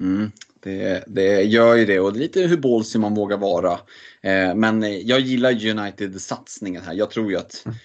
Mm, det, det gör ju det och det är lite hur ballsy man vågar vara. Eh, men jag gillar United-satsningen här. Jag tror ju att, mm.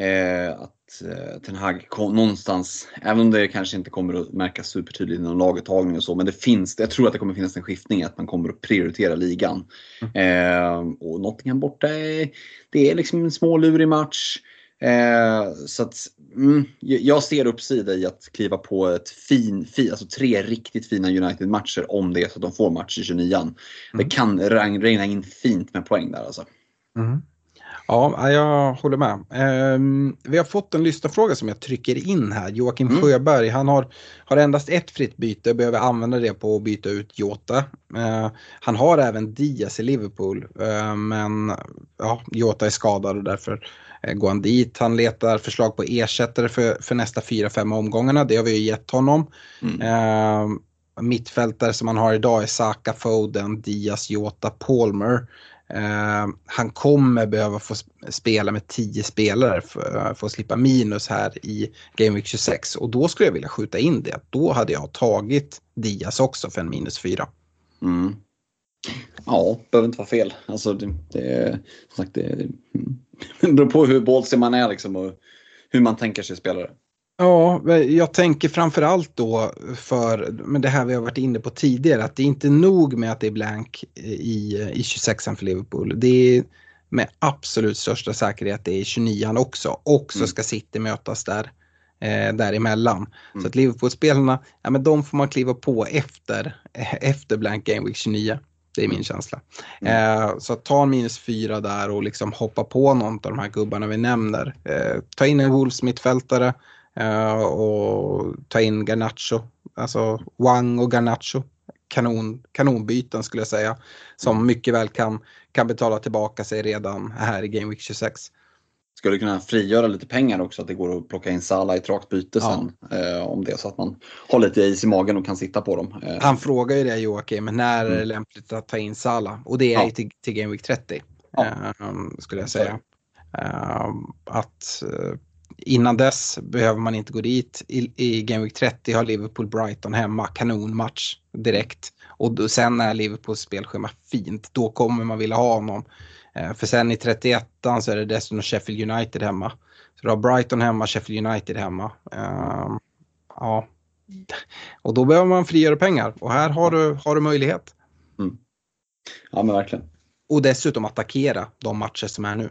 Eh, att eh, Ten Hag någonstans, även om det kanske inte kommer att märkas supertydligt inom laguttagning och så, men det finns, jag tror att det kommer finnas en skiftning att man kommer att prioritera ligan. Mm. Eh, och Nottingham borta, är, det är liksom en smålurig match. Eh, så att, mm, jag ser uppsida i att kliva på ett fin, fin, alltså tre riktigt fina United-matcher om det är så att de får match i 29 mm. Det kan regna in fint med poäng där alltså. Mm. Ja, jag håller med. Um, vi har fått en lyssnarfråga som jag trycker in här. Joakim mm. Sjöberg, han har, har endast ett fritt byte och behöver använda det på att byta ut Jota. Uh, han har även Diaz i Liverpool, uh, men ja, Jota är skadad och därför uh, går han dit. Han letar förslag på ersättare för, för nästa 4-5 omgångarna, det har vi ju gett honom. Mm. Ehm, mittfältare som han har idag är Saka, Foden, Diaz, Jota, Palmer. Eh, han kommer behöva få spela med 10 spelare för, eh, för, att slippa minus här i Game Week 26 och då skulle jag vilja skjuta in det. Då hade jag tagit Diaz också för en minus 4. Mm. Ja, behöver inte vara fel. Alltså, det, det, som sagt, det, mm. det beror på hur ballsy man är liksom, och hur man tänker sig spelare. Ja, jag tänker framförallt då för men det här vi har varit inne på tidigare att det är inte nog med att det är blank i, i 26 för Liverpool. Det är med absolut största säkerhet det är 29 också och så mm. ska City mötas där eh, däremellan. Mm. Så att Liverpool-spelarna, ja men de får man kliva på efter, efter blank game week 29. Det är min mm. känsla. Mm. Eh, så ta en minus fyra där och liksom hoppa på någon av de här gubbarna vi nämner. Eh, ta in en Wolves mittfältare Uh, och ta in Garnacho, alltså Wang och Garnacho. Kanon, kanonbyten skulle jag säga. Som mm. mycket väl kan, kan betala tillbaka sig redan här i Game Week 26. Skulle kunna frigöra lite pengar också, att det går att plocka in Sala i ett rakt byte ja. sen. Eh, om det så att man har lite is i magen och kan sitta på dem. Eh. Han frågar ju det Joakim, när mm. är det lämpligt att ta in Sala? Och det är ja. till, till Game Week 30. Ja. Eh, skulle jag säga. Eh, att eh, Innan dess behöver man inte gå dit. I, i Game Week 30 har Liverpool Brighton hemma, kanonmatch direkt. Och då, sen är Liverpools spelschema fint, då kommer man vilja ha honom. Eh, för sen i 31 så är det dessutom Sheffield United hemma. Så du har Brighton hemma, Sheffield United hemma. Uh, ja. Och då behöver man frigöra pengar och här har du, har du möjlighet. Mm. Ja men verkligen. Och dessutom attackera de matcher som är nu.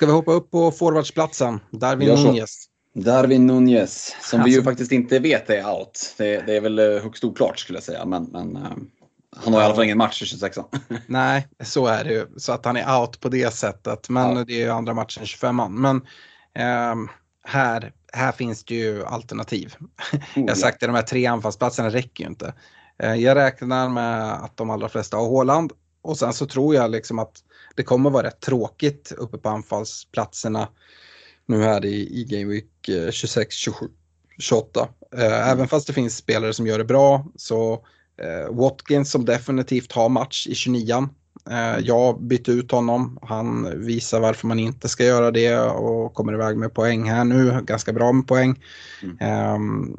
Ska vi hoppa upp på forwardsplatsen? Darwin. Nunez. Darwin Nunez, som vi ju Alltså- faktiskt inte vet är out. Det, det är väl eh, högst oklart skulle jag säga, men, men eh, han har i alla fall ingen match i 26 Nej, så är det ju. Så att han är out på det sättet. Men Ja. det är ju andra matchen 25 man. Men ehm, här, här finns det ju alternativ. Jag har sagt att de här tre anfallsplatserna räcker ju inte. Eh, jag räknar med att de allra flesta har Håland. Och sen så tror jag liksom att det kommer vara rätt tråkigt uppe på anfallsplatserna nu här i, i Game Week eh, 26, 27, 28. Eh, Även fast det finns spelare som gör det bra så eh, Watkins som definitivt har match i 29 eh, Jag bytte ut honom. Han visar varför man inte ska göra det och kommer iväg med poäng här nu. Ganska bra med poäng. Ehm,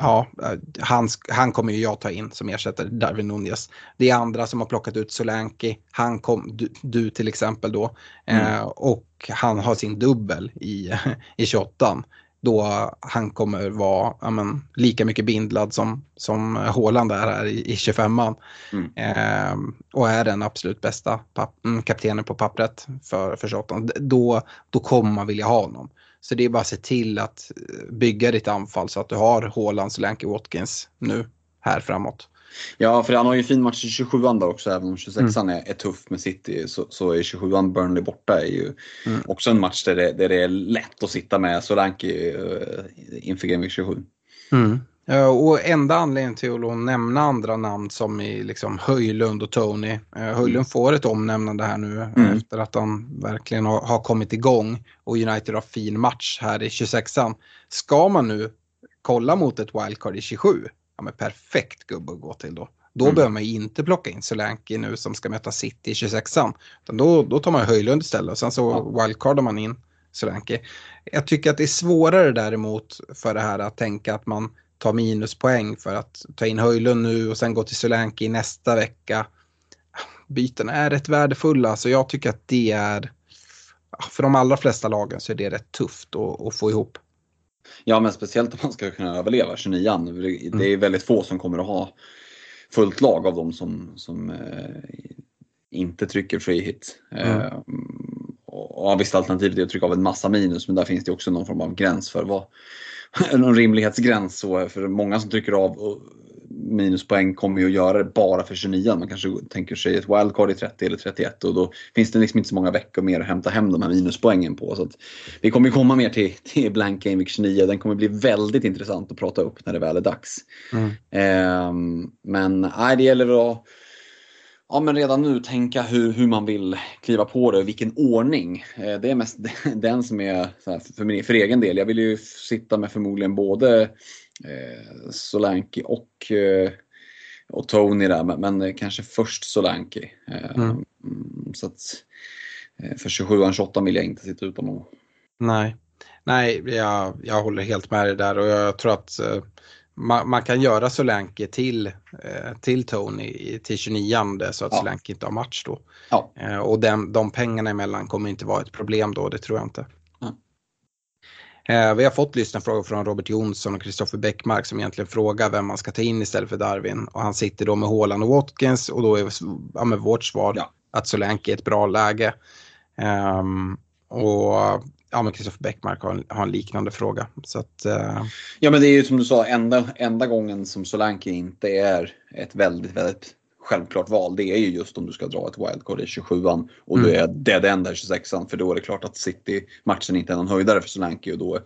ja, eh, han, han kommer ju jag ta in som ersätter Darwin Nunez. Det är andra som har plockat ut Solanke. Han kom, du, du till exempel då. Eh, och han har sin dubbel i, i 28 då han kommer vara ja, men, lika mycket bindlad som, som Haaland är här i, i 25an. Mm. Ehm, och är den absolut bästa papp, mm, kaptenen på pappret för, för 28 då, då kommer man vilja ha honom. Så det är bara att se till att eh, bygga ditt anfall så att du har Haaland, Solanke, Watkins nu här framåt. Ja, för han har ju en fin match i 27an där också, även om 26an är, är tuff med City så, så är 27an Burnley borta är ju också en match där det, där det är lätt att sitta med Solanke uh, inför Game Week 27. Eh, Och enda anledningen till att nämna andra namn som i liksom Höjlund och Tony. Eh, Höjlund får ett omnämnande här nu eh, efter att han verkligen har, har kommit igång och United har fin match här i 26an. Ska man nu kolla mot ett wildcard i 27, ja men perfekt gubbe att gå till då. Då behöver man inte plocka in Solanke nu som ska möta City i 26an. Utan då, då tar man Höjlund istället och sen så wildcardar man in Solanke. Jag tycker att det är svårare däremot för det här att tänka att man tar minuspoäng för att ta in Höjlund nu och sen gå till Solanke i nästa vecka. Byten är rätt värdefulla så jag tycker att det är för de allra flesta lagen så är det rätt tufft att, att få ihop. Ja, men speciellt om man ska kunna överleva 29an. Det- Det är väldigt få som kommer att ha fullt lag av dem som, som eh, inte trycker free hit. Eh, och, och visst, alternativet är att trycka av en massa minus, men där finns det också någon form av gräns för vad någon rimlighetsgräns. Så för många som trycker av och minuspoäng kommer ju att göra det bara för 29 Man kanske tänker sig ett wildcard i 30 eller 31 och då finns det liksom inte så många veckor mer att hämta hem de här minuspoängen på. Så vi kommer ju komma mer till, till Blank Game Week 29. Den kommer bli väldigt intressant att prata upp när det väl är dags. Ehm, men nej, det gäller att ja, men redan nu tänka hur, hur man vill kliva på det och vilken ordning. Eh, det är mest den som är för, min, för egen del. Jag vill ju sitta med förmodligen både eh, Solanke och, eh, och Tony där, men, men kanske först Solanke. Eh, mm, Så att eh, för 27 28 vill jag inte sitta utan honom. Nej, Nej jag, jag håller helt med dig där och jag tror att eh, man, man kan göra Solanke till, eh, till Tony till 29 så att Ja. Solanke inte har match då. Ja. Eh, och den, de pengarna emellan kommer inte vara ett problem då, det tror jag inte. Eh, vi har fått lyssnarfrågor från Robert Jonsson och Kristoffer Bäckmark som egentligen frågar vem man ska ta in istället för Darwin. Och han sitter då med Haaland och Watkins och då är ja, med vårt svar Ja. att Solanke är ett bra läge. Ehm, och ja, men Kristoffer Bäckmark har, en- har en liknande fråga. Så att, eh, Ja men det är ju som du sa, enda, enda gången som Solanke inte är ett väldigt, väldigt självklart val. Det är ju just om du ska dra ett wildcard i 27an och då är det den där 26an. För då är det klart att City-matchen inte är någon höjdare för Solanke och då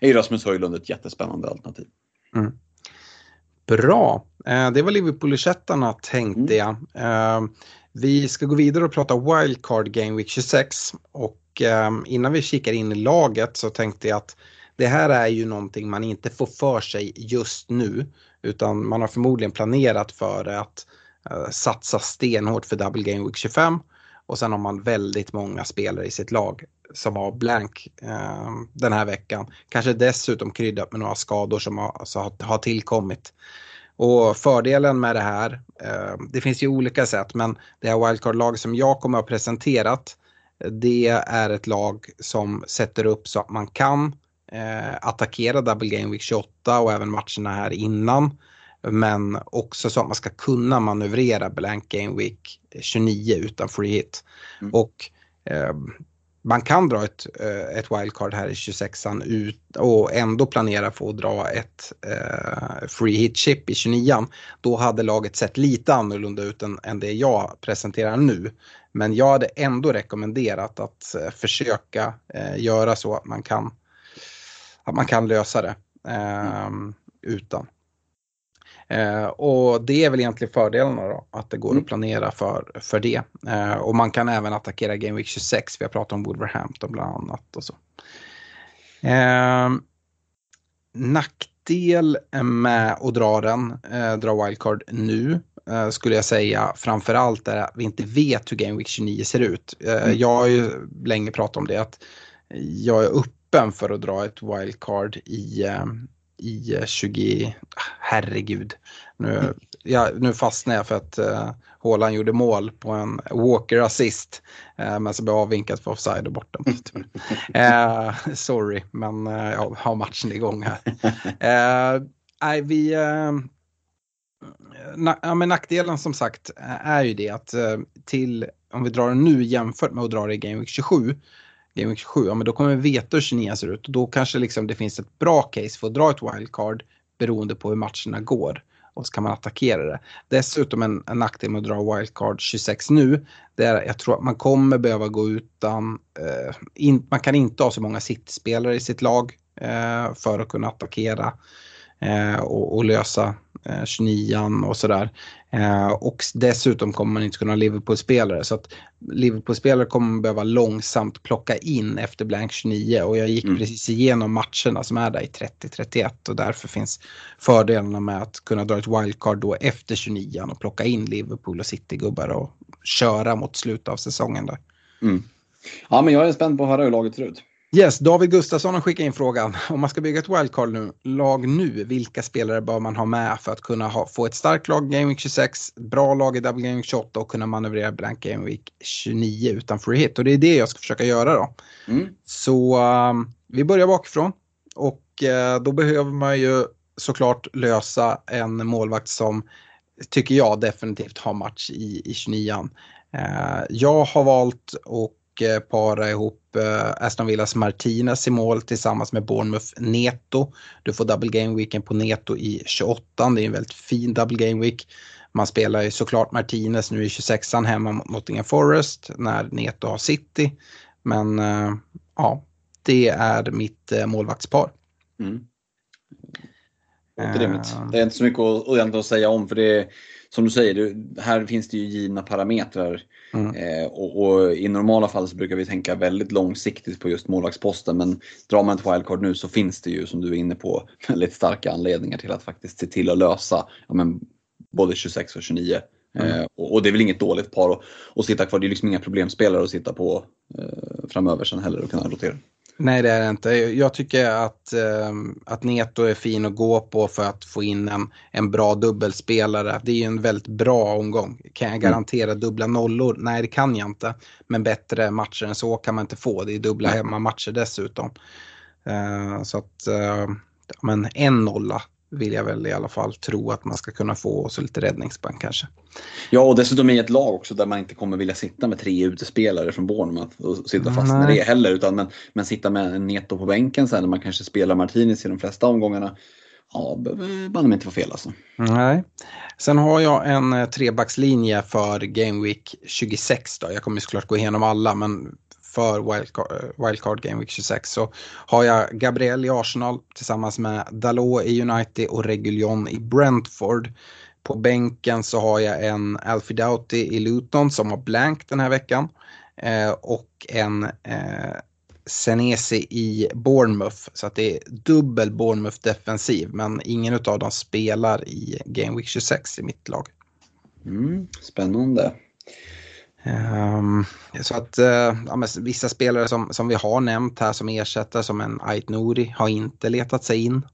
är ju Rasmus Höjlund ett jättespännande alternativ. Bra, eh, det var Liverpool-ersättarna tänkte jag. Eh, vi ska gå vidare och prata wildcard Game Week 26 och och ehm, innan vi kikar in i laget så tänkte jag att det här är ju någonting man inte får för sig just nu utan man har förmodligen planerat för att eh, satsa stenhårt för Double Game Week 25 och sen har man väldigt många spelare i sitt lag som har blank eh, den här veckan. Kanske dessutom kryddat med några skador som har, alltså, har, tillkommit. Och fördelen med det här, eh, det finns ju olika sätt men det här wildcard-laget som jag kommer att ha presenterat det är ett lag som sätter upp så att man kan eh, attackera Double Game Week 28 och även matcherna här innan. Men också så att man ska kunna manövrera Blank Game Week 29 utan free hit. Mm. Och eh, man kan dra ett, eh, ett wildcard här i 26an ut och ändå planera för att dra ett eh, free hit chip i 29an. Då hade laget sett lite annorlunda ut än, än det jag presenterar nu. Men jag hade ändå rekommenderat att eh, försöka eh, göra så att man kan, att man kan lösa det eh, utan. Eh, och det är väl egentligen fördelarna då, att det går mm. att planera för, för det. Eh, och man kan även attackera Game Week 26, vi har pratat om Wolverhampton bland annat och så. Eh, nackdel med att dra den, eh, dra wildcard nu, skulle jag säga framförallt är att vi inte vet hur Game Week 29 ser ut. Eh, mm. Jag har ju länge pratat om det, att jag är öppen för att dra ett wildcard i i 20, eh, herregud. Nu, ja, nu fastnar jag för att uh, gjorde mål på en Walker assist. Uh, men så blev avvinkat för offside och borta. uh, sorry, men uh, jag har matchen igång här. Nej, vi... Mm, eh, na ja, men nackdelen som sagt eh, är ju det att eh, till, om vi drar det nu jämfört med att dra det i Game Week 27 Game Week 27, ja men då kommer vi veta hur 29 ser ut och då kanske liksom det finns ett bra case för att dra ett wildcard beroende på hur matcherna går. Och så kan man attackera det. Dessutom en, en nackdel med att dra wildcard 26 nu, det är jag tror att man kommer behöva gå utan, eh, in, man kan inte ha så många sittspelare i sitt lag eh, för att kunna attackera eh, och, och, lösa eh, 29 och sådär. Eh, och dessutom kommer man inte kunna ha Liverpool-spelare så att Liverpool-spelare kommer behöva långsamt plocka in efter blank 29 och jag gick mm. precis igenom matcherna som är där i 30-31 och därför finns fördelarna med att kunna dra ett wildcard då efter 29 och plocka in Liverpool och City-gubbar och köra mot slutet av säsongen där. Mm. Ja men jag är spänd på att höra hur laget ser ut. Yes, David Gustafsson har skickat in frågan. Om man ska bygga ett wildcard nu, lag nu, vilka spelare bör man ha med för att kunna ha, få ett starkt lag Game Week 26, bra lag i Double Game Week 28 och kunna manövrera blank Game Week 29 utan free hit. Och det är det jag ska försöka göra då. Mm. Så um, vi börjar bakifrån och uh, då behöver man ju såklart lösa en målvakt som tycker jag definitivt har match i, i 29 uh, Jag har valt att Eh, para ihop eh, Aston Villas Martinez i mål tillsammans med Bournemouth Neto. Du får double game weeken på Neto i 28. Det är en väldigt fin double game week. Man spelar ju såklart Martinez nu i 26an hemma mot Nottingham Forest när Neto har City. Men eh, ja, det är mitt målvaktspar. Mm. Det är inte så mycket att, att säga om för det är som du säger, här finns det ju givna parametrar. Mm. Eh, och, och, I normala fall så brukar vi tänka väldigt långsiktigt på just målvaktsposten men drar man ett wildcard nu så finns det ju som du är inne på väldigt starka anledningar till att faktiskt se till att lösa ja, men, både 26 och 29. Mm. Eh, och, och, det är väl inget dåligt par att, att sitta kvar, det är liksom inga problemspelare att sitta på eh, framöver sen heller och kunna rotera. Nej det är det inte. Jag tycker att, eh, att Neto är fin att gå på för att få in en, en bra dubbelspelare. Det är ju en väldigt bra omgång. Kan jag mm. garantera dubbla nollor? Nej det kan jag inte. Men bättre matcher än så kan man inte få. Det är dubbla hemmamatcher dessutom. Eh, så att, eh, men en nolla vill jag väl i alla fall tro att man ska kunna få och så lite räddningsbank kanske. Ja och dessutom i ett lag också där man inte kommer vilja sitta med tre utespelare från Bournemouth och sitta fast med det heller utan men, men sitta med en Neto på bänken sen när man kanske spelar Martinez i de flesta omgångarna. Ja, behöver banne inte vara fel alltså. Nej. Sen har jag en eh, trebackslinje för Game Week 26 då. Jag kommer såklart gå igenom alla men för wildcard, eh, wildcard Game Week 26 så har jag Gabriel i Arsenal tillsammans med Dalot i United och Reguljon i Brentford. På bänken så har jag en Alfie Doughty i Luton som har blank den här veckan. Eh, och en eh, Senesi i Bournemouth. Så att det är dubbel Bournemouth defensiv men ingen av dem spelar i Game Week 26 i mitt lag. Mm, spännande. Um, så att uh, ja, vissa spelare som, som vi har nämnt här som ersättare som en Ait Nouri har inte letat sig in.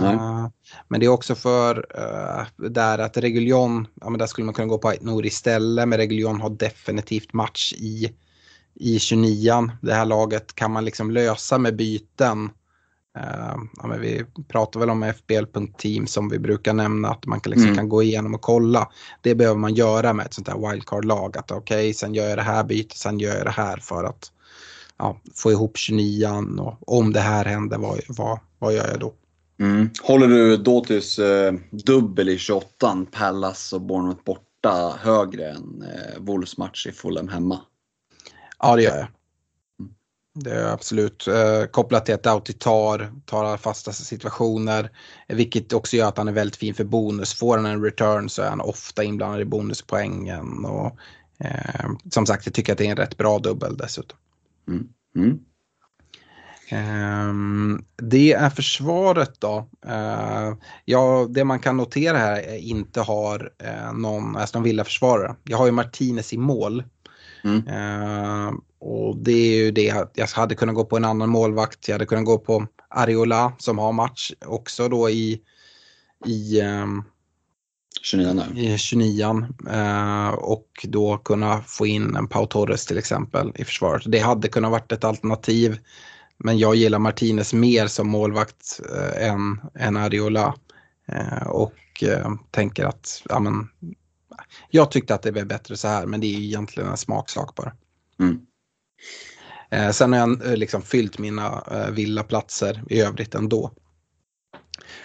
Uh, men det är också för uh, där att Reguljon, ja men där skulle man kunna gå på Ait Nouri istället men Reguljon har definitivt match i, i 29an. Det här laget kan man liksom lösa med byten ja, men vi pratar väl om FBL.team som vi brukar nämna att man kan, liksom, mm. kan gå igenom och kolla. Det behöver man göra med ett sånt här wildcard-lag. Att okej, okay, sen gör jag det här bytet, sen gör jag det här för att ja, få ihop 29 och om det här händer, vad, vad, vad gör jag då? Mm. Håller du Dotis eh, dubbel i 28 Pallas och Bournemouth borta högre än eh, Wolves match i Fulham hemma? Ja, det gör jag. Det är absolut eh, kopplat till att Doughty tar, tar fasta situationer. Vilket också gör att han är väldigt fin för bonus. Får han en return så är han ofta inblandad i bonuspoängen. Och, eh, som sagt, jag tycker att det är en rätt bra dubbel dessutom. Mm. Mm. Um, det är försvaret då. Uh, ja, det man kan notera här är inte har uh, någon Aston Villa-försvarare. Jag har ju Martinez i mål. Mm. Uh, och det är ju det, jag hade kunnat gå på en annan målvakt, jag hade kunnat gå på Ariola som har match också då i, i um, 29 I 29 eh, och då kunna få in en Pau Torres till exempel i försvaret. Det hade kunnat varit ett alternativ. Men jag gillar Martinez mer som målvakt eh, än, än Ariola. Eh, och tänker att, ja men, jag tyckte att det var bättre så här men det är egentligen en smaksak bara. Mm. Eh, sen har jag eh, liksom fyllt mina eh, villaplatser i övrigt ändå.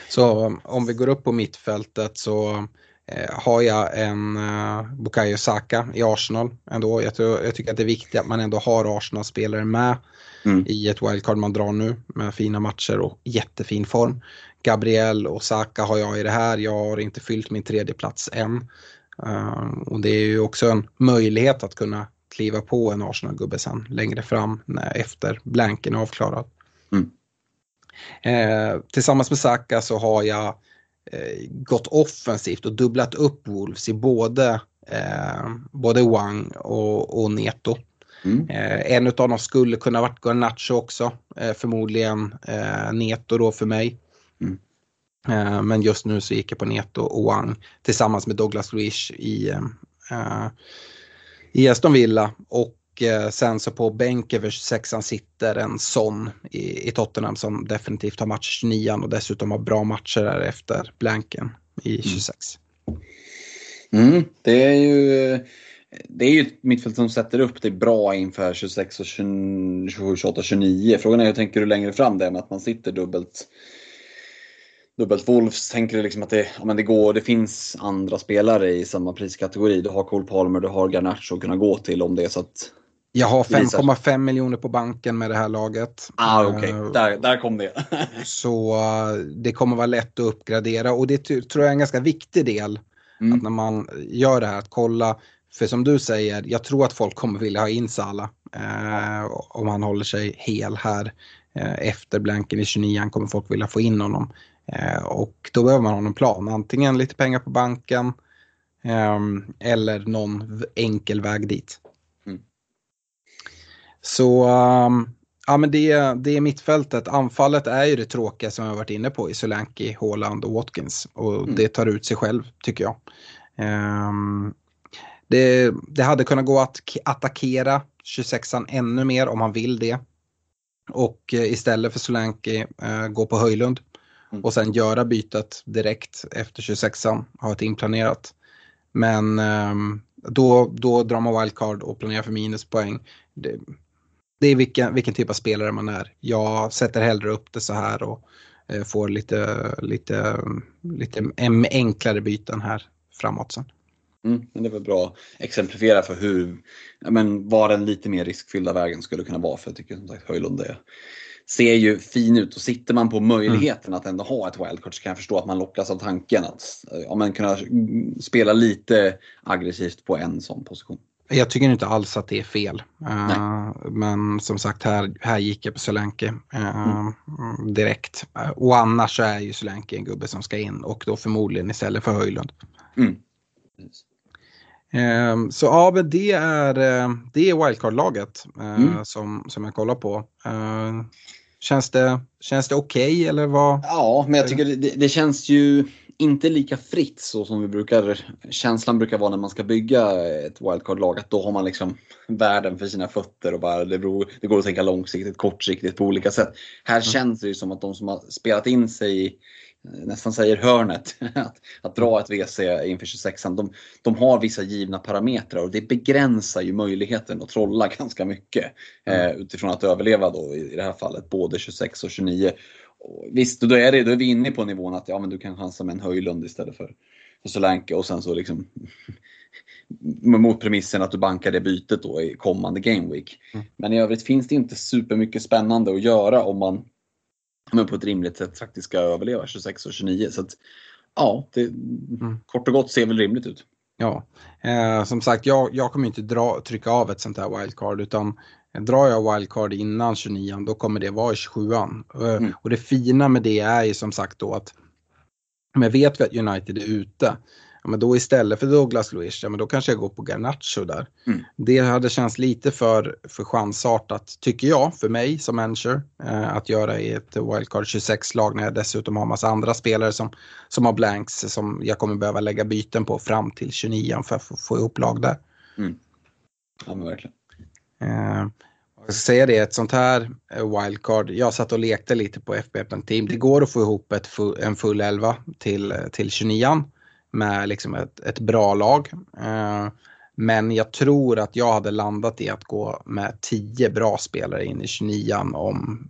Så om vi går upp på mittfältet så har jag en eh, Bukayo Saka i Arsenal ändå. Jag, tror, jag, tycker att det är viktigt att man ändå har Arsenal-spelare med mm. i ett wildcard man drar nu med fina matcher och jättefin form. Gabriel och Saka har jag i det här. Jag har inte fyllt min tredje plats än. Uh, och det är ju också en möjlighet att kunna kliva på en Arsenal-gubbe sen längre fram när, efter blanken är avklarad. Mm. Eh, tillsammans med Saka så har jag eh, gått offensivt och dubblat upp Wolves i både, eh, både Wang och, och Neto. Mm. Eh, en av dem skulle kunna varit Garnacho också, eh, förmodligen eh, Neto då för mig. Mm. men just nu så gick jag på Neto och Wang tillsammans med Douglas Luiz i, i Aston Villa. Och sen så på bänken för 26an sitter en Son i, i Tottenham som definitivt har match 29 och dessutom har bra matcher där efter blanken i 26. Mm. mm. det är ju det är ju ett mittfält som sätter upp det bra inför 26 och 27, 28, 29. Frågan är hur tänker du längre fram det med att man sitter dubbelt dubbelt Wolves. Tänker du liksom att det, ja, men det går, det finns andra spelare i samma priskategori. Du har Cole Palmer, du har Garnacho att kunna gå till om det är så att jag har 5,5 miljoner på banken med det här laget. Ah, okej. Okay. Uh, där, där kom det. så uh, det kommer vara lätt att uppgradera och det tror jag är en ganska viktig del. Mm. Att när man gör det här, att kolla för som du säger, jag tror att folk kommer vilja ha in Salah eh, om han håller sig hel här. Eh, efter blanken i 29 kommer folk vilja få in honom. Eh, och då behöver man ha en plan, antingen lite pengar på banken ehm, eller någon enkel väg dit. Mm. Så um, ja, men det, det är mittfältet. Anfallet är ju det tråkiga som jag varit inne på i Solanke, Haaland och Watkins. Och mm. det tar ut sig själv tycker jag. Um, det, det hade kunnat gå att attackera 26an ännu mer om man vill det. Och eh, istället för Solanke eh, gå på Höjlund. Mm. Och sen göra bytet direkt efter 26an, ha ett inplanerat. Men eh, då, då drar man wildcard och planerar för minuspoäng. Det, det är vilken, vilken typ av spelare man är. Jag sätter hellre upp det så här och eh, får lite, lite, lite enklare byten här framåt sen. Mm, men det var bra exemplifiera för hur, men vad den lite mer riskfyllda vägen skulle kunna vara. För jag tycker som sagt Höjlund det ser ju fin ut och sitter man på möjligheten mm. att ändå ha ett wildcard så kan jag förstå att man lockas av tanken att ja, men kunna spela lite aggressivt på en sån position. Jag tycker inte alls att det är fel. Uh, men som sagt, här, här gick jag på Solanke uh, mm. direkt. Uh, och annars så är ju Solanke en gubbe som ska in och då förmodligen istället för Höjlund. Mm. Ehm, så ja, men det är, eh, det är wildcard-laget eh, mm. som, som jag kollar på. Känns det, känns det okej okay, eller vad? Ja, men jag tycker det, det, känns ju inte lika fritt så som vi brukar, känslan brukar vara när man ska bygga ett wildcard-lag. Att då har man liksom världen för sina fötter och bara det, beror, det går att tänka långsiktigt, kortsiktigt på olika sätt. Här mm. känns det ju som att de som har spelat in sig i nästan säger hörnet, att, att dra ett WC inför 26an, de, de har vissa givna parametrar och det begränsar ju möjligheten att trolla ganska mycket mm. eh, utifrån att överleva då i det här fallet både 26 och 29. Och visst, då är, det, då är vi inne på nivån att ja, men du kan chansa med en Höjlund istället för, för Solanke och sen så liksom mot premissen att du bankar det bytet då i kommande Game Week. Mm. Men i övrigt finns det inte supermycket spännande att göra om man men på ett rimligt sätt faktiskt ska överleva 26 och 29. Så att, ja, det, mm. kort och gott ser väl rimligt ut. Ja, eh, som sagt jag, jag kommer inte dra, trycka av ett sånt här wildcard utan drar jag wildcard innan 29 då kommer det vara i 27an. Eh, mm. Och det fina med det är ju som sagt då att men vet vi att United är ute ja, men då istället för Douglas Luiz, ja, men då kanske jag går på Garnacho där. Mm. Det hade känts lite för, för chansartat, tycker jag, för mig som manager, eh, att göra i ett wildcard 26-lag när jag dessutom har massa andra spelare som, som har blanks som jag kommer behöva lägga byten på fram till 29 för att få, få ihop lag där. Mm. Ja, men verkligen. Eh, jag ska säga det, ett sånt här eh, wildcard, jag satt och lekte lite på FBF Team, det går att få ihop ett en full elva till, till 29 med liksom ett, ett bra lag. Eh, men jag tror att jag hade landat i att gå med 10 bra spelare in i 29 om,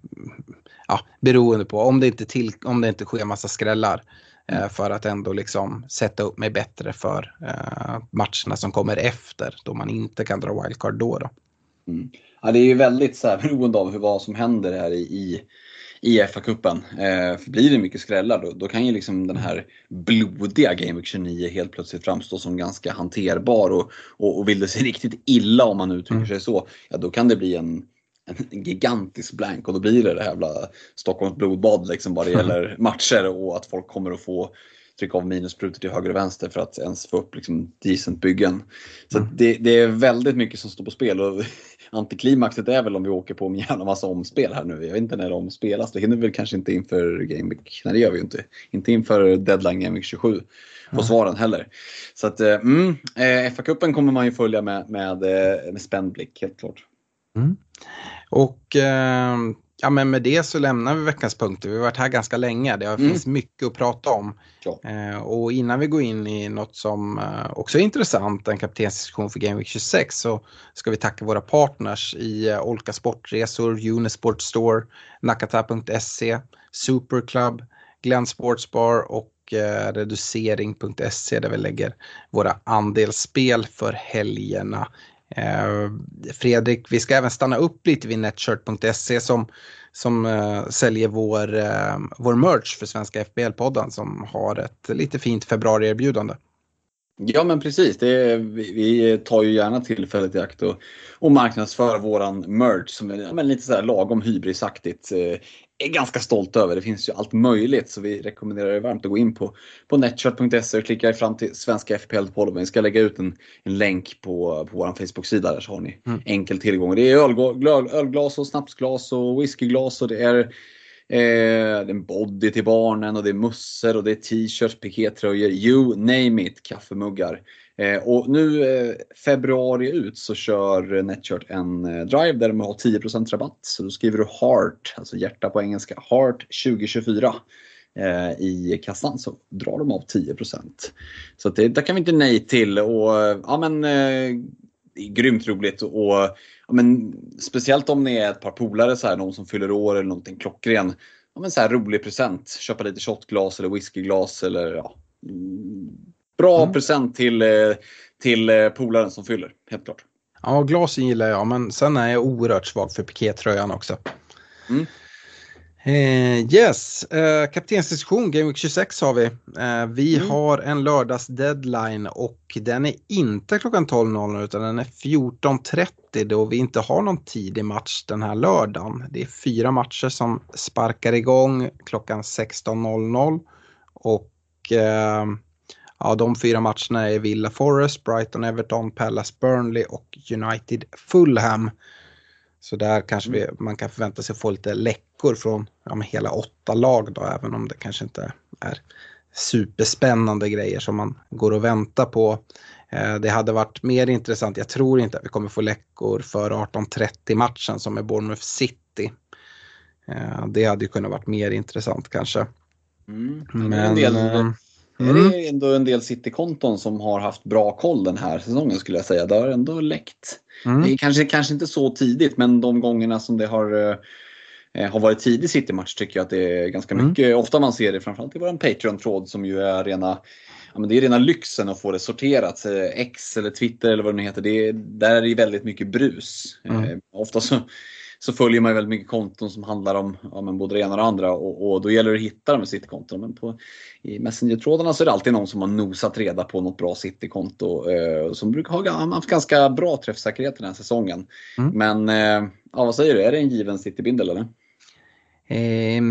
ja, beroende på om det inte, till, om det inte sker massa skrällar. Eh, för att ändå liksom sätta upp mig bättre för eh, matcherna som kommer efter då man inte kan dra wildcard då. då. Mm. Ja, det är ju väldigt så här, beroende av hur, vad som händer här i, i i FA-cupen. Eh, blir det mycket skrällar då, då kan ju liksom den här blodiga Game Week 29 helt plötsligt framstå som ganska hanterbar och, och, och vill det sig riktigt illa om man uttrycker mm. sig så, ja då kan det bli en, en gigantisk blank och då blir det det här jävla Stockholms blodbad liksom vad det gäller matcher och att folk kommer att få trycka av minusprutor till höger och vänster för att ens få upp liksom decent byggen. Så mm. det, det, är väldigt mycket som står på spel och antiklimaxet är väl om vi åker på en jävla massa omspel här nu. Jag vet inte när de spelas. Det hinner väl kanske inte inför Game Week. Nej, det gör vi ju inte. Inte inför deadline Game Week 27 på svaren heller. Så att, eh, mm, eh, FA-cupen kommer man ju följa med, med, eh, med spänd blick, helt klart. Mm. Och eh, Ja, men med det så lämnar vi veckans punkter. Vi har varit här ganska länge. Det mm. finns mycket att prata om. Ja. Eh, och innan vi går in i något som eh, också är intressant, en kaptensdiskussion för Game Week 26, så ska vi tacka våra partners i eh, Olka Sportresor, Unisport Store, Nakata.se, Superclub, Glenn Sportsbar och eh, reducering.se där vi lägger våra andelsspel för helgerna. Eh, Fredrik, vi ska även stanna upp lite vid Netshirt.se som, som uh, säljer vår, uh, vår merch för Svenska FBL-podden som har ett lite fint februarierbjudande. Ja men precis, det, vi, vi, tar ju gärna tillfället i akt och, och marknadsför våran merch som är men lite sådär lagom hybrisaktigt. Eh, är ganska stolt över. Det finns ju allt möjligt så vi rekommenderar er varmt att gå in på, på netchat.se och klicka er fram till Svenska FPL-podden. Vi ska lägga ut en, en länk på, på vår Facebook-sida där så har ni mm. enkel tillgång. Det är ölglas och snapsglas och whiskyglas och det är Eh, det är en body till barnen och det är mössor och det är t-shirts, pikétröjor, you name it, kaffemuggar. Eh, och nu eh, februari ut så kör Netshirt en eh, drive där de har 10% rabatt. Så då skriver du HEART, alltså hjärta på engelska, HEART 2024 eh, i kassan så drar de av 10%. Så det, där kan vi inte nej till. Och, eh, ja, men, eh, det är grymt roligt och ja, men, speciellt om ni är ett par polare, så här, någon som fyller år eller någonting klockren. Ja, men, så här, rolig present, köpa lite shotglas eller whiskyglas eller ja, mm, bra mm. present till, till eh, polaren som fyller, helt klart. Ja, glasen gillar jag, men sen är jag oerhört svag för pikétröjan också. Mm. Eh, yes, eh, kaptensdiskussion Game Week 26 har vi. Eh, vi mm. har en lördags deadline och den är inte klockan 12.00 utan den är 14.30 då vi inte har någon tidig match den här lördagen. Det är fyra matcher som sparkar igång klockan 16.00 och eh, ja, de fyra matcherna är Villa Forest, Brighton, Everton, Palace, Burnley och United Fulham. Så där kanske vi, mm. man kan förvänta sig få lite läckor från ja, hela åtta lag då, även om det kanske inte är superspännande grejer som man går och väntar på. Eh, det hade varit mer intressant, jag tror inte att vi kommer få läckor för 18.30 matchen som är Bournemouth City. Eh, det hade ju kunnat varit mer intressant kanske. Mm. Men, mm. är det ändå en del City-konton som har haft bra koll den här säsongen skulle jag säga. Det har ändå läckt. Mm. Det är kanske, kanske inte så tidigt men de gångerna som det har har varit tidig City-match tycker jag att det är ganska mm. mycket. Ofta man ser det framförallt i vår Patreon-tråd som ju är rena ja, men det är rena lyxen att få det sorterat. X eller Twitter eller vad det nu heter. Det är, där är det väldigt mycket brus. Mm. Eh, ofta så, så följer man väldigt mycket konton som handlar om ja, men både det ena och det andra och, och då gäller det att hitta de Citykonton. Men på, i Messenger-trådarna så är det alltid någon som har nosat reda på något bra Citykonto eh, som brukar ha haft ganska bra träffsäkerhet den här säsongen. Mm. Men eh, ja, vad säger du, är det en given Citybindel eller? Eh,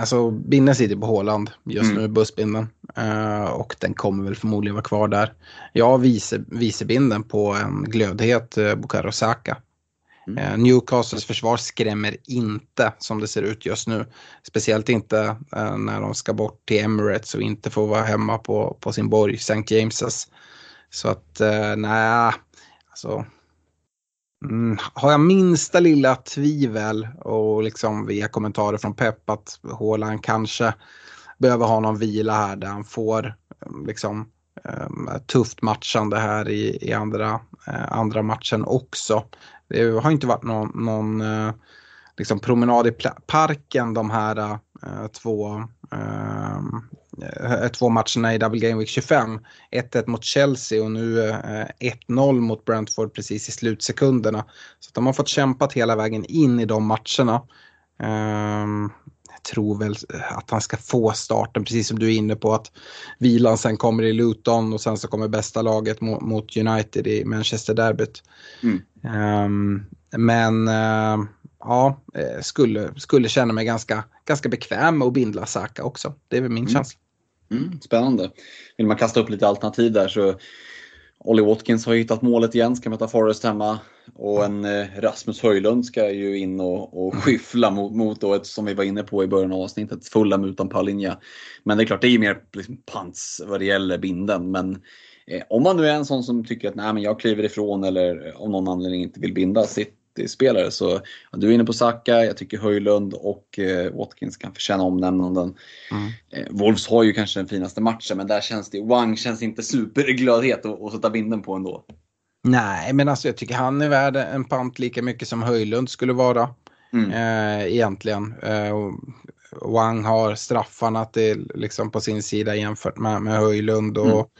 alltså binden sitter på Håland just mm. nu, bussbinden. Eh, och den kommer väl förmodligen vara kvar där. Jag har vice, vicebinden på en glödhet eh, Bukayo Saka. Mm. Eh, Newcastles försvar skrämmer inte som det ser ut just nu. Speciellt inte eh, när de ska bort till Emirates och inte får vara hemma på, på sin borg, St. James's. Så att eh, nej, alltså Mm, har jag minsta lilla tvivel och liksom via kommentarer från Pep att Haaland kanske behöver ha någon vila här där han får mm, liksom tufft matchande här i, i andra, andra matchen också. Det har inte varit någon, någon eh, liksom promenad i parken de här äh, två äh, två matcherna i Double Game Week 25. 1-1 mot Chelsea och nu äh, 1-0 mot Brentford precis i slutsekunderna. Så de har fått kämpat hela vägen in i de matcherna. Ehm, Eh, tror väl att han ska få starten, precis som du är inne på att vilan sen kommer i Luton och sen så kommer bästa laget mot, mot United i Manchester Derbyt. Mm. Um, men uh, ja, eh, skulle, skulle känna mig ganska, ganska bekväm med att bindla Saka också. Det är väl min mm. känsla. Mm, spännande. Vill man kasta upp lite alternativ där så Ollie Watkins har hittat målet igen, ska möta Forrest hemma. Och en eh, Rasmus Höjlund ska ju in och, och skyffla mot, mot då ett, som vi var inne på i början av avsnittet, fulla utan Palinja. Men det är klart, det är mer liksom pants vad det gäller binden. Men eh, om man nu är en sån som tycker att nej, men jag kliver ifrån eller av någon anledning inte vill binda sitt spelare. Så du är inne på Saka, jag tycker Höjlund och eh, Watkins kan förtjäna omnämnanden. Mm. Eh, Wolves har ju kanske den finaste matchen men där känns det, Wang känns inte superglödhet att, att sätta binden på ändå. Nej, men alltså jag tycker han är värd en pant lika mycket som Höjlund skulle vara. Mm. Eh, egentligen. Eh, Wang har straffarna till, liksom på sin sida jämfört med, med Höjlund. Och,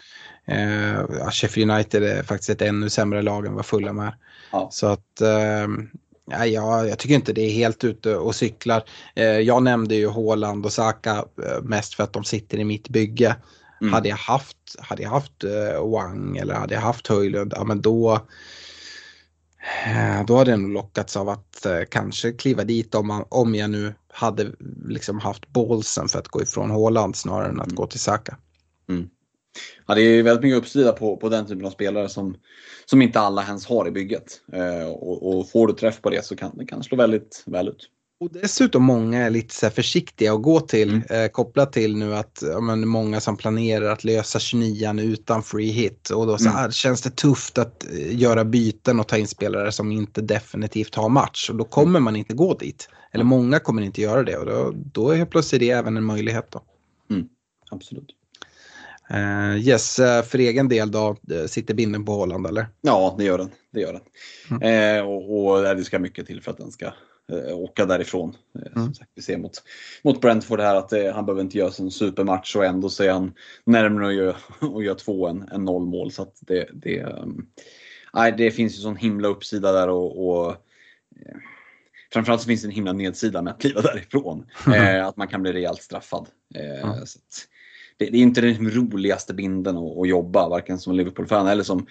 mm. eh, Sheffield United är faktiskt ett ännu sämre lag än vad Fulham är. Ja. Så att eh, ja, jag tycker inte det är helt ute och cyklar. Eh, jag nämnde ju Håland och Saka eh, mest för att de sitter i mitt bygge. Mm. Hade jag haft, hade jag haft uh, Wang eller hade jag haft Höjlund, ja men då då hade jag nog lockats av att kanske kliva dit om, man, om jag nu hade liksom haft bålsen för att gå ifrån Håland snarare än att mm. gå till Saka. Mm. Ja, det är väldigt mycket uppsida på, på den typen av spelare som, som inte alla ens har i bygget. Eh, och, och, får du träff på det så kan det kan slå väldigt väl ut. Och dessutom många är lite så försiktiga att gå till, mm. eh, kopplat till nu att ja, men många som planerar att lösa 29 utan free hit. Och då så mm. här, känns det tufft att eh, göra byten och ta in spelare som inte definitivt har match. Och då kommer mm. man inte gå dit. Eller många kommer inte göra det och då, då är plötsligt det även en möjlighet. Då. Mm. Absolut. Uh, yes, uh, för egen del då, uh, sitter binden på Holland eller? Ja, det gör den. Det gör den. Mm. Uh, och, och det ska mycket till för att den ska åka därifrån. Mm. Sagt, vi ser mot, mot Brentford här att han behöver inte göra en supermatch och ändå så är han närmare att göra, och gör två än, än noll mål. Så att det, det, um, nej, det finns ju sån himla uppsida där och, och Framförallt så finns det en himla nedsida med att kliva därifrån. Mm. att man kan bli rejält straffad. Mm. Så att, det, det är inte den roligaste binden att, att jobba, varken som Liverpool-fan eller som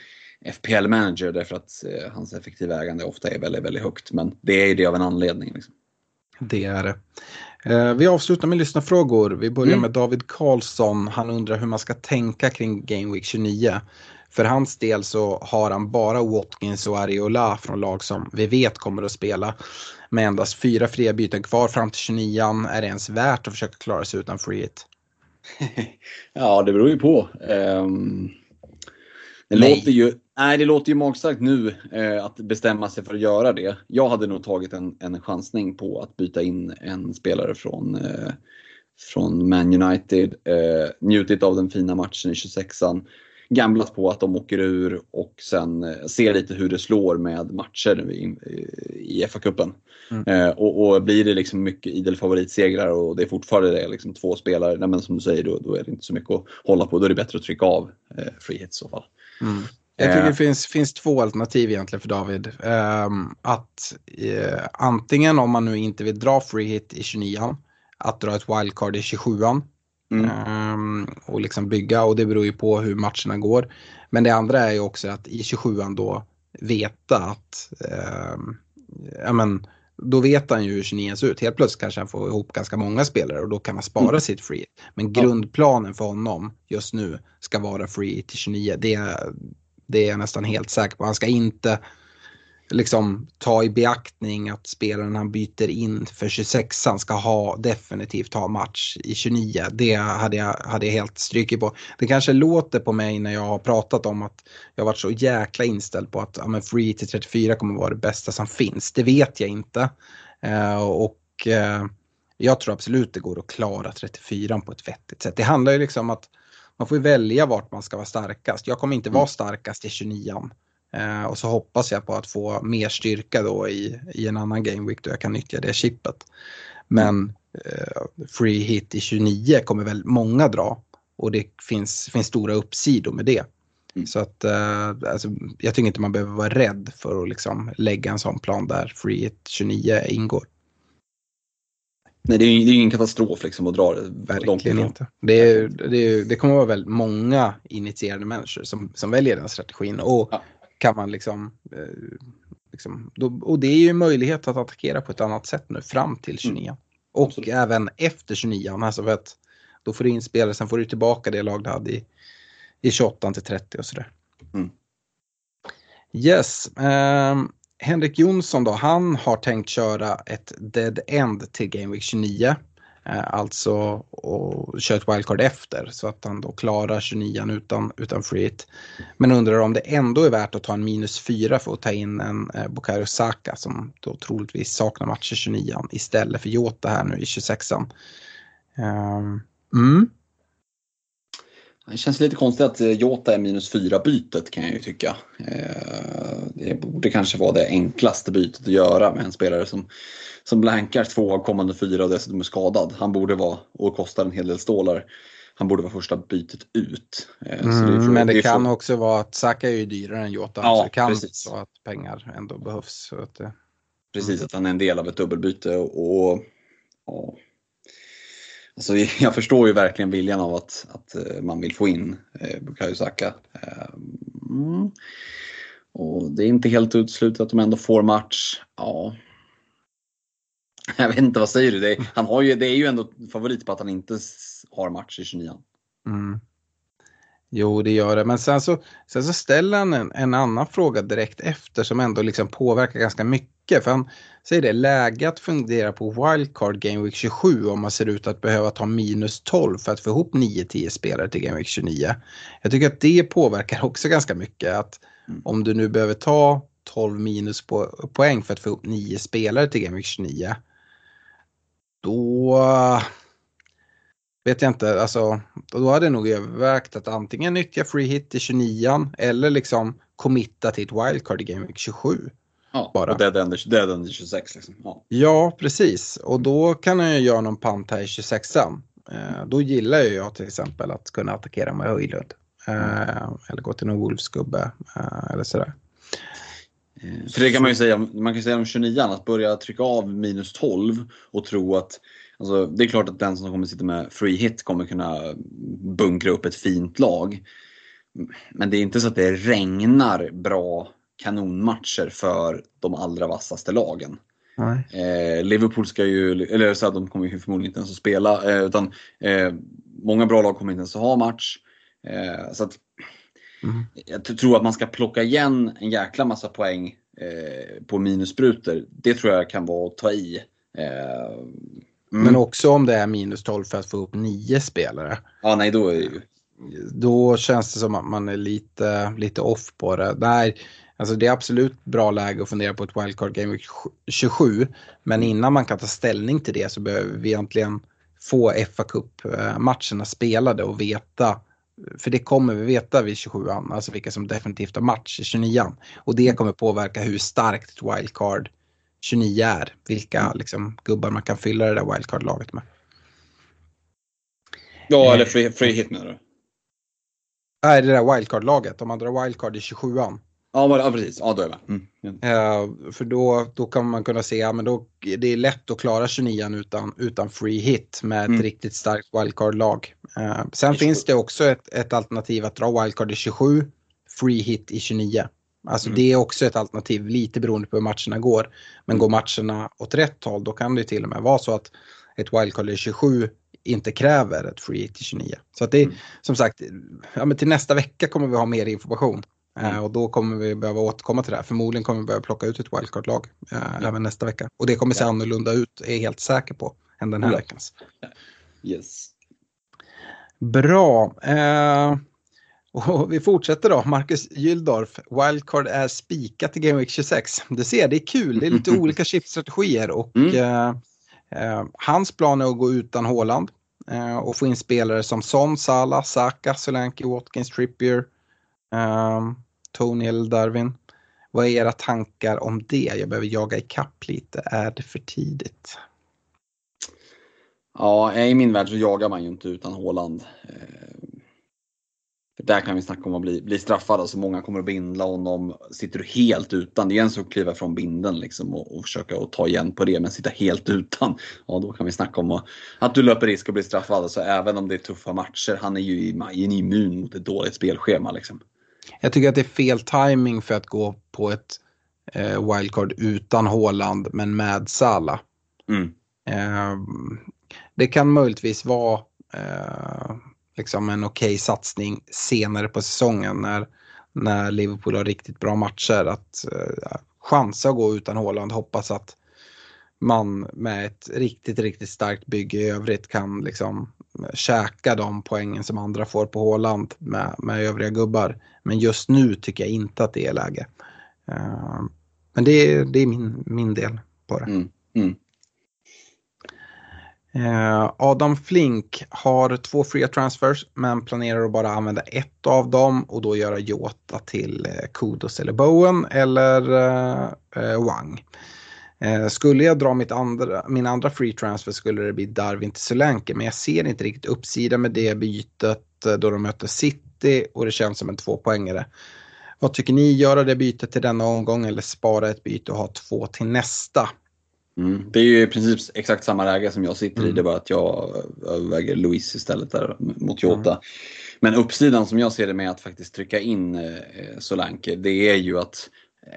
FPL-manager därför att eh, hans effektiva ägande ofta är väldigt, väldigt högt. Men det är ju det av en anledning. Liksom. Det är det. Eh, vi avslutar med lyssnarfrågor. Vi börjar mm. med David Karlsson. Han undrar hur man ska tänka kring Game Week 29. För hans del så har han bara Watkins och Ariola från lag som vi vet kommer att spela. Med endast fyra fria byten kvar fram till 29 är det ens värt att försöka klara sig utan free hit? ja, det beror ju på. Um, det, Nej. låter ju, nej, det låter ju magstarkt nu eh, att bestämma sig för att göra det. Jag hade nog tagit en, en chansning på att byta in en spelare från, eh, från Man United, eh, njutit av den fina matchen i 26an, gamblat på att de åker ur och sen eh, se lite hur det slår med matcher i, i FA-cupen. Eh, och, och blir det liksom mycket idel favoritsegrar och det är fortfarande det, liksom två spelare, nej, men som du säger, då, då är det inte så mycket att hålla på. Då är det bättre att trycka av eh, free hit i så fall. Jag tycker Eh. det finns, finns två alternativ egentligen för David. Ehm, att eh, antingen om man nu inte vill dra free hit i 29an, att dra ett wildcard i 27an. Mm. Ehm, och liksom bygga och det beror ju på hur matcherna går. Men det andra är ju också att i 27an då veta att ehm, ja, men, då vet han ju hur 29 ser ut. Helt plötsligt kanske han får ihop ganska många spelare och då kan man spara Mm. sitt free. Men grundplanen för honom just nu ska vara free till 29. Det är, det är jag nästan helt säker på. Han ska inte liksom ta i beaktning att spelaren han byter in för 26an ska ha definitivt ha match i 29. Det hade jag, hade jag helt strykit på. Det kanske låter på mig när jag har pratat om att jag varit så jäkla inställd på att ja, men free till 34 kommer vara det bästa som finns. Det vet jag inte. Eh, och eh, jag tror absolut det går att klara 34 på ett vettigt sätt. Det handlar ju liksom om att man får välja vart man ska vara starkast. Jag kommer inte vara starkast i 29 eh, och så hoppas jag på att få mer styrka då i, i en annan game week då jag kan nyttja det chippet. Men eh, free hit i 29 kommer väl många dra och det finns, finns stora uppsidor med det. Mm. Så att eh, alltså, jag tycker inte man behöver vara rädd för att liksom lägga en sån plan där free hit 29 ingår. Nej, det är ju ingen katastrof liksom att dra det långt Verkligen ifrån. inte. Det, är, det, är, det kommer vara väldigt många initierade människor som, som väljer den strategin. Och Ja. Kan man liksom, eh, liksom då, och det är ju en möjlighet att attackera på ett annat sätt nu fram till 29. Och Mm. Absolut. även efter 29. Alltså för att då får du in spelare, sen får du tillbaka det lag du hade i, i 28 till 30 och sådär. Mm. Yes. ehm, Henrik Jonsson då, han har tänkt köra ett dead end till Game Week 29. Eh, alltså och kör ett wildcard efter så att han då klarar 29 utan, utan free hit. Men undrar om det ändå är värt att ta en minus 4 för att ta in en eh, Bukayo Saka som då troligtvis saknar matcher 29 istället för Jota här nu i 26an. Ehm, mm. Det känns lite konstigt att eh, Jota är minus 4 bytet kan jag ju tycka. Eh, Det borde kanske vara det enklaste bytet att göra med en spelare som, som blankar två av kommande fyra och dessutom är skadad. Han borde vara, och kostar en hel del stålar, han borde vara första bytet ut. Eh, det Mm, frå- men det, är kan också vara att Saka är ju dyrare än Jota. Ja, så det kan precis. vara att pengar ändå behövs. Att, eh, Precis, att han är en del av ett dubbelbyte. Och, och, ja alltså, jag förstår ju verkligen viljan av att, att eh, man vill få in eh, Bukayo Saka. Eh, mm. Och det är inte helt uteslutet att de ändå får match. Ja. Jag vet inte, vad säger du? Det är, han har ju, det är ju ändå favorit på att han inte har match i 29 Mm. Jo, det gör det. Men sen så, sen så ställer han en, en annan fråga direkt efter som ändå liksom påverkar ganska mycket. För han säger det, läge att fundera på wildcard Game Week 27 om man ser ut att behöva ta minus 12 för att få ihop 9-10 spelare till Game Week 29. Jag tycker att det påverkar också ganska mycket. Att Mm. om du nu behöver ta 12 minus på, poäng för att få ihop 9 spelare till Game Week 29. Då vet jag inte, alltså då hade jag nog övervägt att antingen nyttja free hit i 29 eller liksom committa till ett wildcard i Game Week 27. Ja, Bara. och dead end, dead end i 26 liksom. Ja. Ja, precis. Och då kan jag ju göra någon pant här i 26an. Eh, då gillar ju jag till exempel att kunna attackera med Höjlund. Eh, eller gå till någon Wolfsgubbe eh, eller sådär. För det kan man ju säga, man kan säga om 29 att börja trycka av minus 12 och tro att Alltså, det är klart att den som kommer sitta med free hit kommer kunna bunkra upp ett fint lag. Men det är inte så att det regnar bra kanonmatcher för de allra vassaste lagen. Eh, Liverpool ska ju, eller så att de kommer ju förmodligen inte ens att spela, eh, utan eh, många bra lag kommer inte ens att ha match. Eh, så att, Mm. Jag tror att man ska plocka igen en jäkla massa poäng eh, på minussprutor. Det tror jag kan vara att ta i. Eh, Mm. Men också om det är minus 12 för att få upp nio spelare. Ja, nej då är det. Då känns det som att man är lite, lite off på det. Där, alltså det är absolut bra läge att fundera på ett wildcard Game Week 27. Men innan man kan ta ställning till det så behöver vi egentligen få FA Cup-matcherna spelade och veta för det kommer vi veta vid 27an, alltså vilka som definitivt har match i 29an. Och det kommer påverka hur starkt ett wildcard 29 är. Vilka liksom, gubbar man kan fylla det där wildcard-laget med. Ja, eller free, free hit menar du? Nej, det där wildcard-laget. Om man drar wildcard i 27an. Ja, precis. Ja, då är jag med. Mm. Eh, för då, då kan man kunna se, ja, men då, det är lätt att klara 29 utan, utan free hit med ett Mm. riktigt starkt wildcard-lag. Eh, sen finns 27. det också ett, ett alternativ att dra wildcard i 27, free hit i 29. Alltså Mm. det är också ett alternativ, lite beroende på hur matcherna går. Men går matcherna åt rätt håll då kan det till och med vara så att ett wildcard i 27 inte kräver ett free i 29. Så att det är Mm. som sagt, ja, men till nästa vecka kommer vi ha mer information. Eh, Mm. och då kommer vi behöva återkomma till det här. Förmodligen kommer vi behöva plocka ut ett wildcard-lag eh, även nästa vecka. Och det kommer se Ja. annorlunda ut, är jag helt säker på, än den här Ja. veckans. Yes. Bra. Eh, och vi fortsätter då. Marcus Gyldorf, wildcard är spikat i Game Week 26. Du ser, det är kul. Det är lite olika chipstrategier och Mm. eh, eh, hans plan är att gå utan Håland eh, och få in spelare som Son, Salah, Saka, Solanke, Watkins, Trippier, eh, Tony eller Darwin. Vad är era tankar om det? Jag behöver jaga ikapp lite. Är det för tidigt? Ja, i min värld så jagar man ju inte utan Håland. Där kan vi snacka om att bli, bli straffad. Alltså många kommer att bindla honom. Sitter du helt utan, det är en sak att kliva från binden liksom och, och försöka att ta igen på det. Men sitta helt utan, ja då kan vi snacka om att, att du löper risk att bli straffad. Alltså även om det är tuffa matcher, han är ju i- i en immun mot ett dåligt spelschema. Liksom. Jag tycker att det är fel timing för att gå på ett eh, wildcard utan Håland men med Salah. Mm. Eh, det kan möjligtvis vara eh, liksom en okej satsning senare på säsongen när, när Liverpool har riktigt bra matcher. Att eh, chansa att gå utan Håland, hoppas att man med ett riktigt, riktigt starkt bygge i övrigt kan liksom eh, käka de poängen som andra får på Håland med, med övriga gubbar. Men just nu tycker jag inte att det är läge. Uh, men det är, det är min, min del på det. Mm. Mm. Eh, Adam Flink har två fria transfers men planerar att bara använda ett av dem och då göra Jota till eh, Kudos eller Bowen eller eh, Wang. Skulle jag dra mitt andra, min andra free transfer skulle det bli Darwin till Solanke men jag ser inte riktigt uppsida med det bytet då de möter City och det känns som en tvåpoängare. Vad tycker ni? Göra det bytet till denna omgång eller spara ett byte och ha två till nästa? Mm. Det är ju i princip exakt samma läge som jag sitter i. Mm. Det är bara att jag överväger Louise istället där mot Jota. Men uppsidan som jag ser det med att faktiskt trycka in eh, Solanke, det är ju att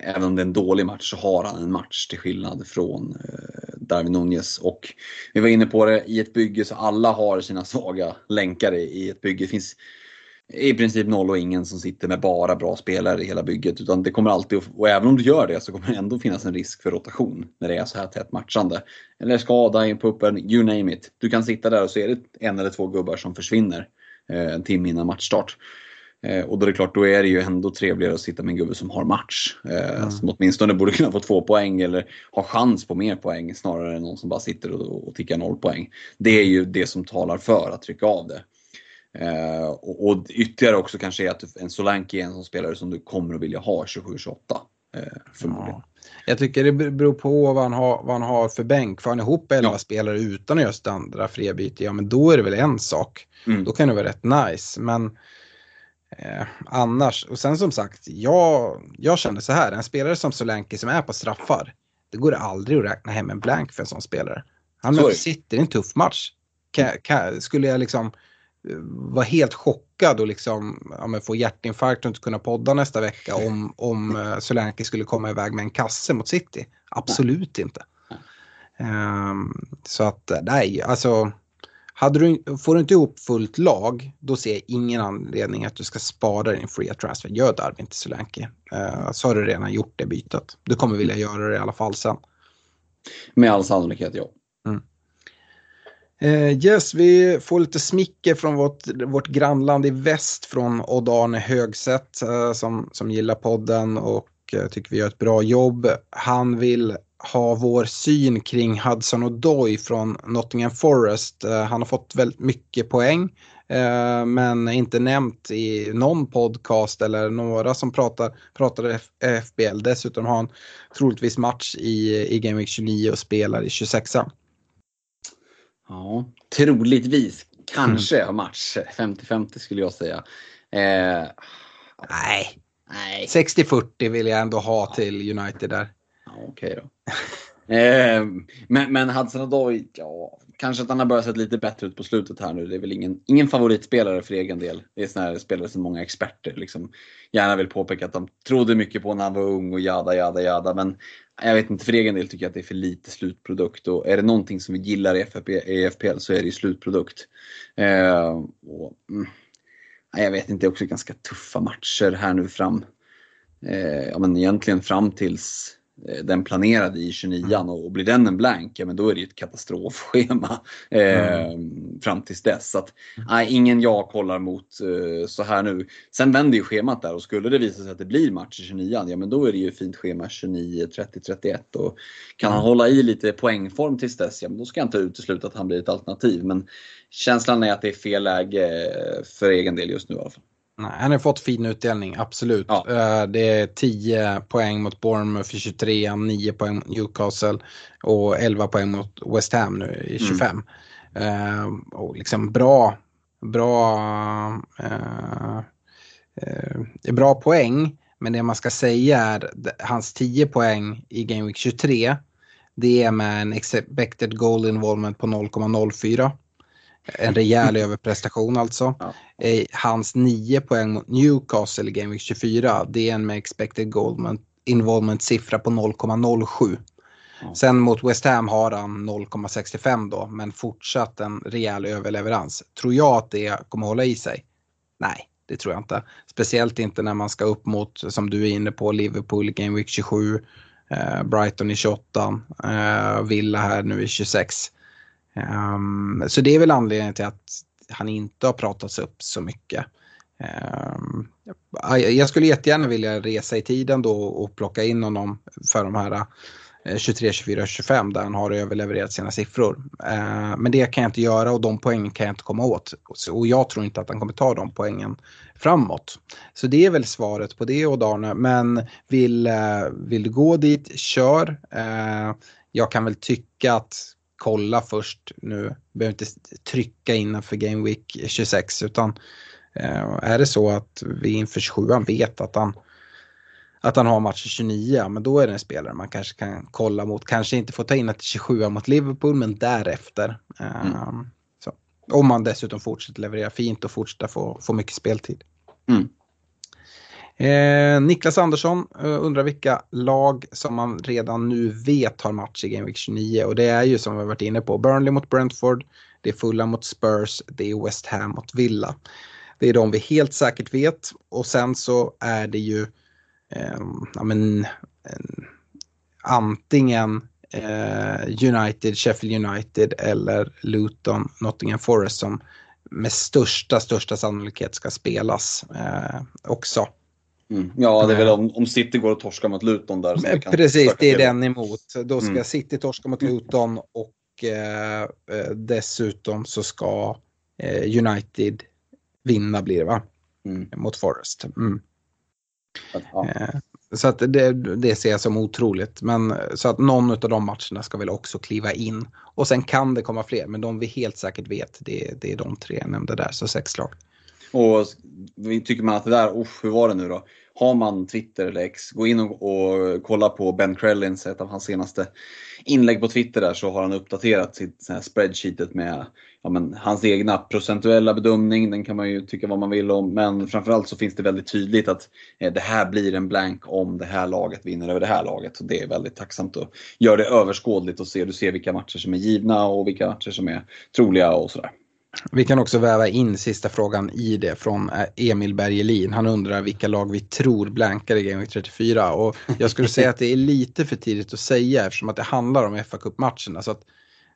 även om det är en dålig match så har han en match till skillnad från eh, Darwin Nunez. Och vi var inne på det, i ett bygge så alla har sina svaga länkar i, i ett bygge. Det finns i princip noll och ingen som sitter med bara bra spelare i hela bygget. Utan det kommer alltid, och även om du gör det så kommer det ändå finnas en risk för rotation när det är så här tätt matchande. Eller skada in på uppen, you name it. Du kan sitta där och så är det en eller två gubbar som försvinner eh, en timme innan matchstart. Eh, och då är det klart, då är det ju ändå trevligare att sitta med en gubbe som har match. Eh, Som åtminstone borde kunna få två poäng eller ha chans på mer poäng snarare än någon som bara sitter och, och tickar noll poäng. Det är ju det som talar för att trycka av det. Eh, och, och ytterligare också kanske är att en Solanke är en sån spelare som du kommer att vilja ha 27-28. Eh, förmodligen. Ja. Jag tycker det beror på vad han har, vad han har för bänk. Får han ihop 11 Ja. spelare utan just andra fria byte, ja men då är det väl en sak. Mm. Då kan det vara rätt nice. Men eh, annars, och sen som sagt, jag, jag känner så här, en spelare som Solanke som är på straffar, det går aldrig att räkna hem en blank för en sån spelare. Han det är en tuff match. Kan, kan, skulle jag liksom eh, vara helt chockad och liksom ja, men få hjärtinfarkt och inte kunna podda nästa vecka om, om uh, Solanke skulle komma iväg med en kasse mot City? Absolut inte. Ehm, så att eh, nej, alltså hade du, får du inte ihop fullt lag, då ser jag ingen anledning att du ska spara din fria transfer. Gör Darwin till Solanke. Uh, så har du redan gjort det bytet. Du kommer vilja göra det i alla fall sen. Med all sannolikhet ja. Uh, yes, vi får lite smicker från vårt, vårt grannland i väst från Odd-Arne Högset uh, som, som gillar podden och uh, tycker vi gör ett bra jobb. Han vill ha vår syn kring Hudson och Doy från Nottingham Forest. Han har fått väldigt mycket poäng men inte nämnt i någon podcast eller några som pratar, pratar FBL. Dessutom har han troligtvis match i, i Game Week 29 och spelar i 26 Ja, troligtvis kanske mm. match. 50-50 skulle jag säga. Eh, nej. nej. 60-40 vill jag ändå ha till United där. Ja, Okej okay då. eh, men, men Hudson Odoi, ja, kanske att han har börjat se lite bättre ut på slutet här nu. Det är väl ingen, ingen favoritspelare för egen del. Det är sådana spelare som många experter liksom gärna vill påpeka att de trodde mycket på när han var ung och jada, jada, jada. Men jag vet inte, för egen del tycker jag att det är för lite slutprodukt. Och är det någonting som vi gillar i, FFP, i FPL så är det ju slutprodukt. Eh, och, mm, jag vet inte, det är också ganska tuffa matcher här nu fram. Eh, ja, men egentligen fram tills den planerade i 29 mm. och blir den en blank, ja men då är det ju ett katastrofschema eh, mm. fram tills dess. Så att, nej, ingen jag kollar mot eh, så här nu. Sen vänder ju schemat där och skulle det visa sig att det blir match i 29 ja men då är det ju fint schema 29, 30, 31 och kan han mm. hålla i lite poängform tills dess, ja men då ska jag inte utesluta att han blir ett alternativ. Men känslan är att det är fel läge för egen del just nu i alla fall. Nej, han har fått fin utdelning, absolut. Ja. Eh, det är 10 poäng mot Bournemouth i 23, 9 poäng mot Newcastle och 11 poäng mot West Ham nu i 25. Mm. Och liksom bra, bra, uh, uh, bra poäng. Men det man ska säga är hans 10 poäng i Game Week 23. Det är med en expected goal involvement på 0,04. En rejäl överprestation alltså. Ja. Eh, hans 9 poäng mot Newcastle i Game Week 24, det är en med expected goal involvement siffra på 0,07. Ja. Sen mot West Ham har han 0,65 då, men fortsatt en rejäl överleverans. Tror jag att det kommer hålla i sig? Nej, det tror jag inte. Speciellt inte när man ska upp mot, som du är inne på, Liverpool i Game Week 27, eh, Brighton i 28, eh, Villa här nu i 26. Um, så det är väl anledningen till att han inte har pratats upp så mycket. Um, jag skulle jättegärna vilja resa i tiden då och plocka in honom för de här 23, 24, 25 där han har överlevererat sina siffror. Uh, men det kan jag inte göra och de poängen kan jag inte komma åt. Och jag tror inte att han kommer ta de poängen framåt. Så det är väl svaret på det och Darne. Men vill, uh, vill du gå dit, kör. Uh, jag kan väl tycka att kolla först nu. Behöver inte trycka innanför Game Week 26 utan eh, är det så att vi inför 27 vet att han att han har match 29, men då är det en spelare man kanske kan kolla mot. Kanske inte får ta in ett 27 mot Liverpool, men därefter. Mm. Um, Om man dessutom fortsätter leverera fint och fortsätter få, få mycket speltid. Mm. Eh, Niklas Andersson eh, undrar vilka lag som man redan nu vet har match i Game Week 29 och det är ju som vi varit inne på Burnley mot Brentford, det är Fulham mot Spurs, det är West Ham mot Villa. Det är de vi helt säkert vet och sen så är det ju eh, ja, men, eh, antingen eh, United, Sheffield United eller Luton, Nottingham Forest som med största, största sannolikhet ska spelas eh, också. Mm. Ja, det är väl om, om City går och torskar mot Luton där. Men, precis, det är den emot. Då ska mm. City torska mot Luton och eh, eh, dessutom så ska eh, United vinna blir det va? Mm. Mot Forest. Mm. Ja. Eh, så att det, det ser jag som otroligt. Men så att någon av de matcherna ska väl också kliva in. Och sen kan det komma fler, men de vi helt säkert vet, det, det är de tre jag nämnde där, så sex lag. Och tycker man att det där, usch, hur var det nu då? Har man Twitter eller X, gå in och, och kolla på Ben Krellins, ett av hans senaste inlägg på Twitter där, så har han uppdaterat sitt så här spreadsheetet med ja, men, hans egna procentuella bedömning. Den kan man ju tycka vad man vill om, men framförallt så finns det väldigt tydligt att eh, det här blir en blank om det här laget vinner över det här laget. Så det är väldigt tacksamt att göra det överskådligt och se, du ser vilka matcher som är givna och vilka matcher som är troliga och sådär. Vi kan också väva in sista frågan i det från eh, Emil Bergelin. Han undrar vilka lag vi tror blankar i Game Week 34. Och jag skulle säga att det är lite för tidigt att säga eftersom att det handlar om fa Cup-matcherna. Så att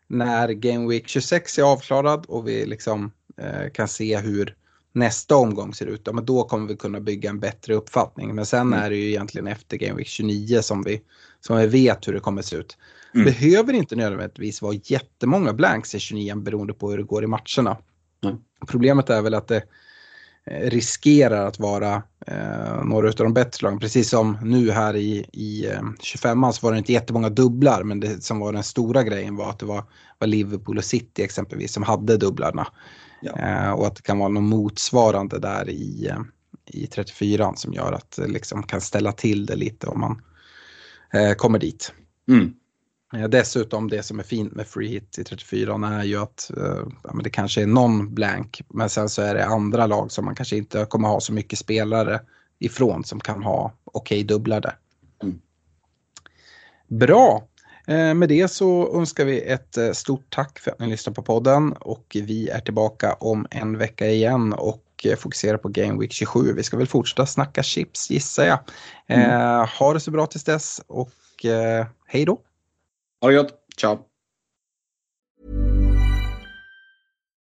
när Game Week 26 är avklarad och vi liksom eh, kan se hur nästa omgång ser ut, ja, men då kommer vi kunna bygga en bättre uppfattning. Men sen mm. är det ju egentligen efter Game Week 29 som vi, som vi vet hur det kommer se ut. Mm. Behöver inte nödvändigtvis vara jättemånga blanks i 29 beroende på hur det går i matcherna. Mm. Problemet är väl att det eh, riskerar att vara eh, några av de bättre lagen. Precis som nu här i, i eh, 25an så var det inte jättemånga dubblar men det som var den stora grejen var att det var, var Liverpool och City exempelvis som hade dubblarna. Ja. Eh, och att det kan vara något motsvarande där i, eh, i 34 som gör att det liksom kan ställa till det lite om man eh, kommer dit. Mm. Eh, dessutom det som är fint med free hit i 34 är ju att eh, det kanske är någon blank men sen så är det andra lag som man kanske inte kommer ha så mycket spelare ifrån som kan ha okej okay dubblade. Mm. Bra! Eh, med det så önskar vi ett eh, stort tack för att ni lyssnar på podden och vi är tillbaka om en vecka igen och eh, fokuserar på Game Week 27. Vi ska väl fortsätta snacka chips gissar jag. Mm. ha det så bra tills dess och hej då! Ha det gott. Ciao.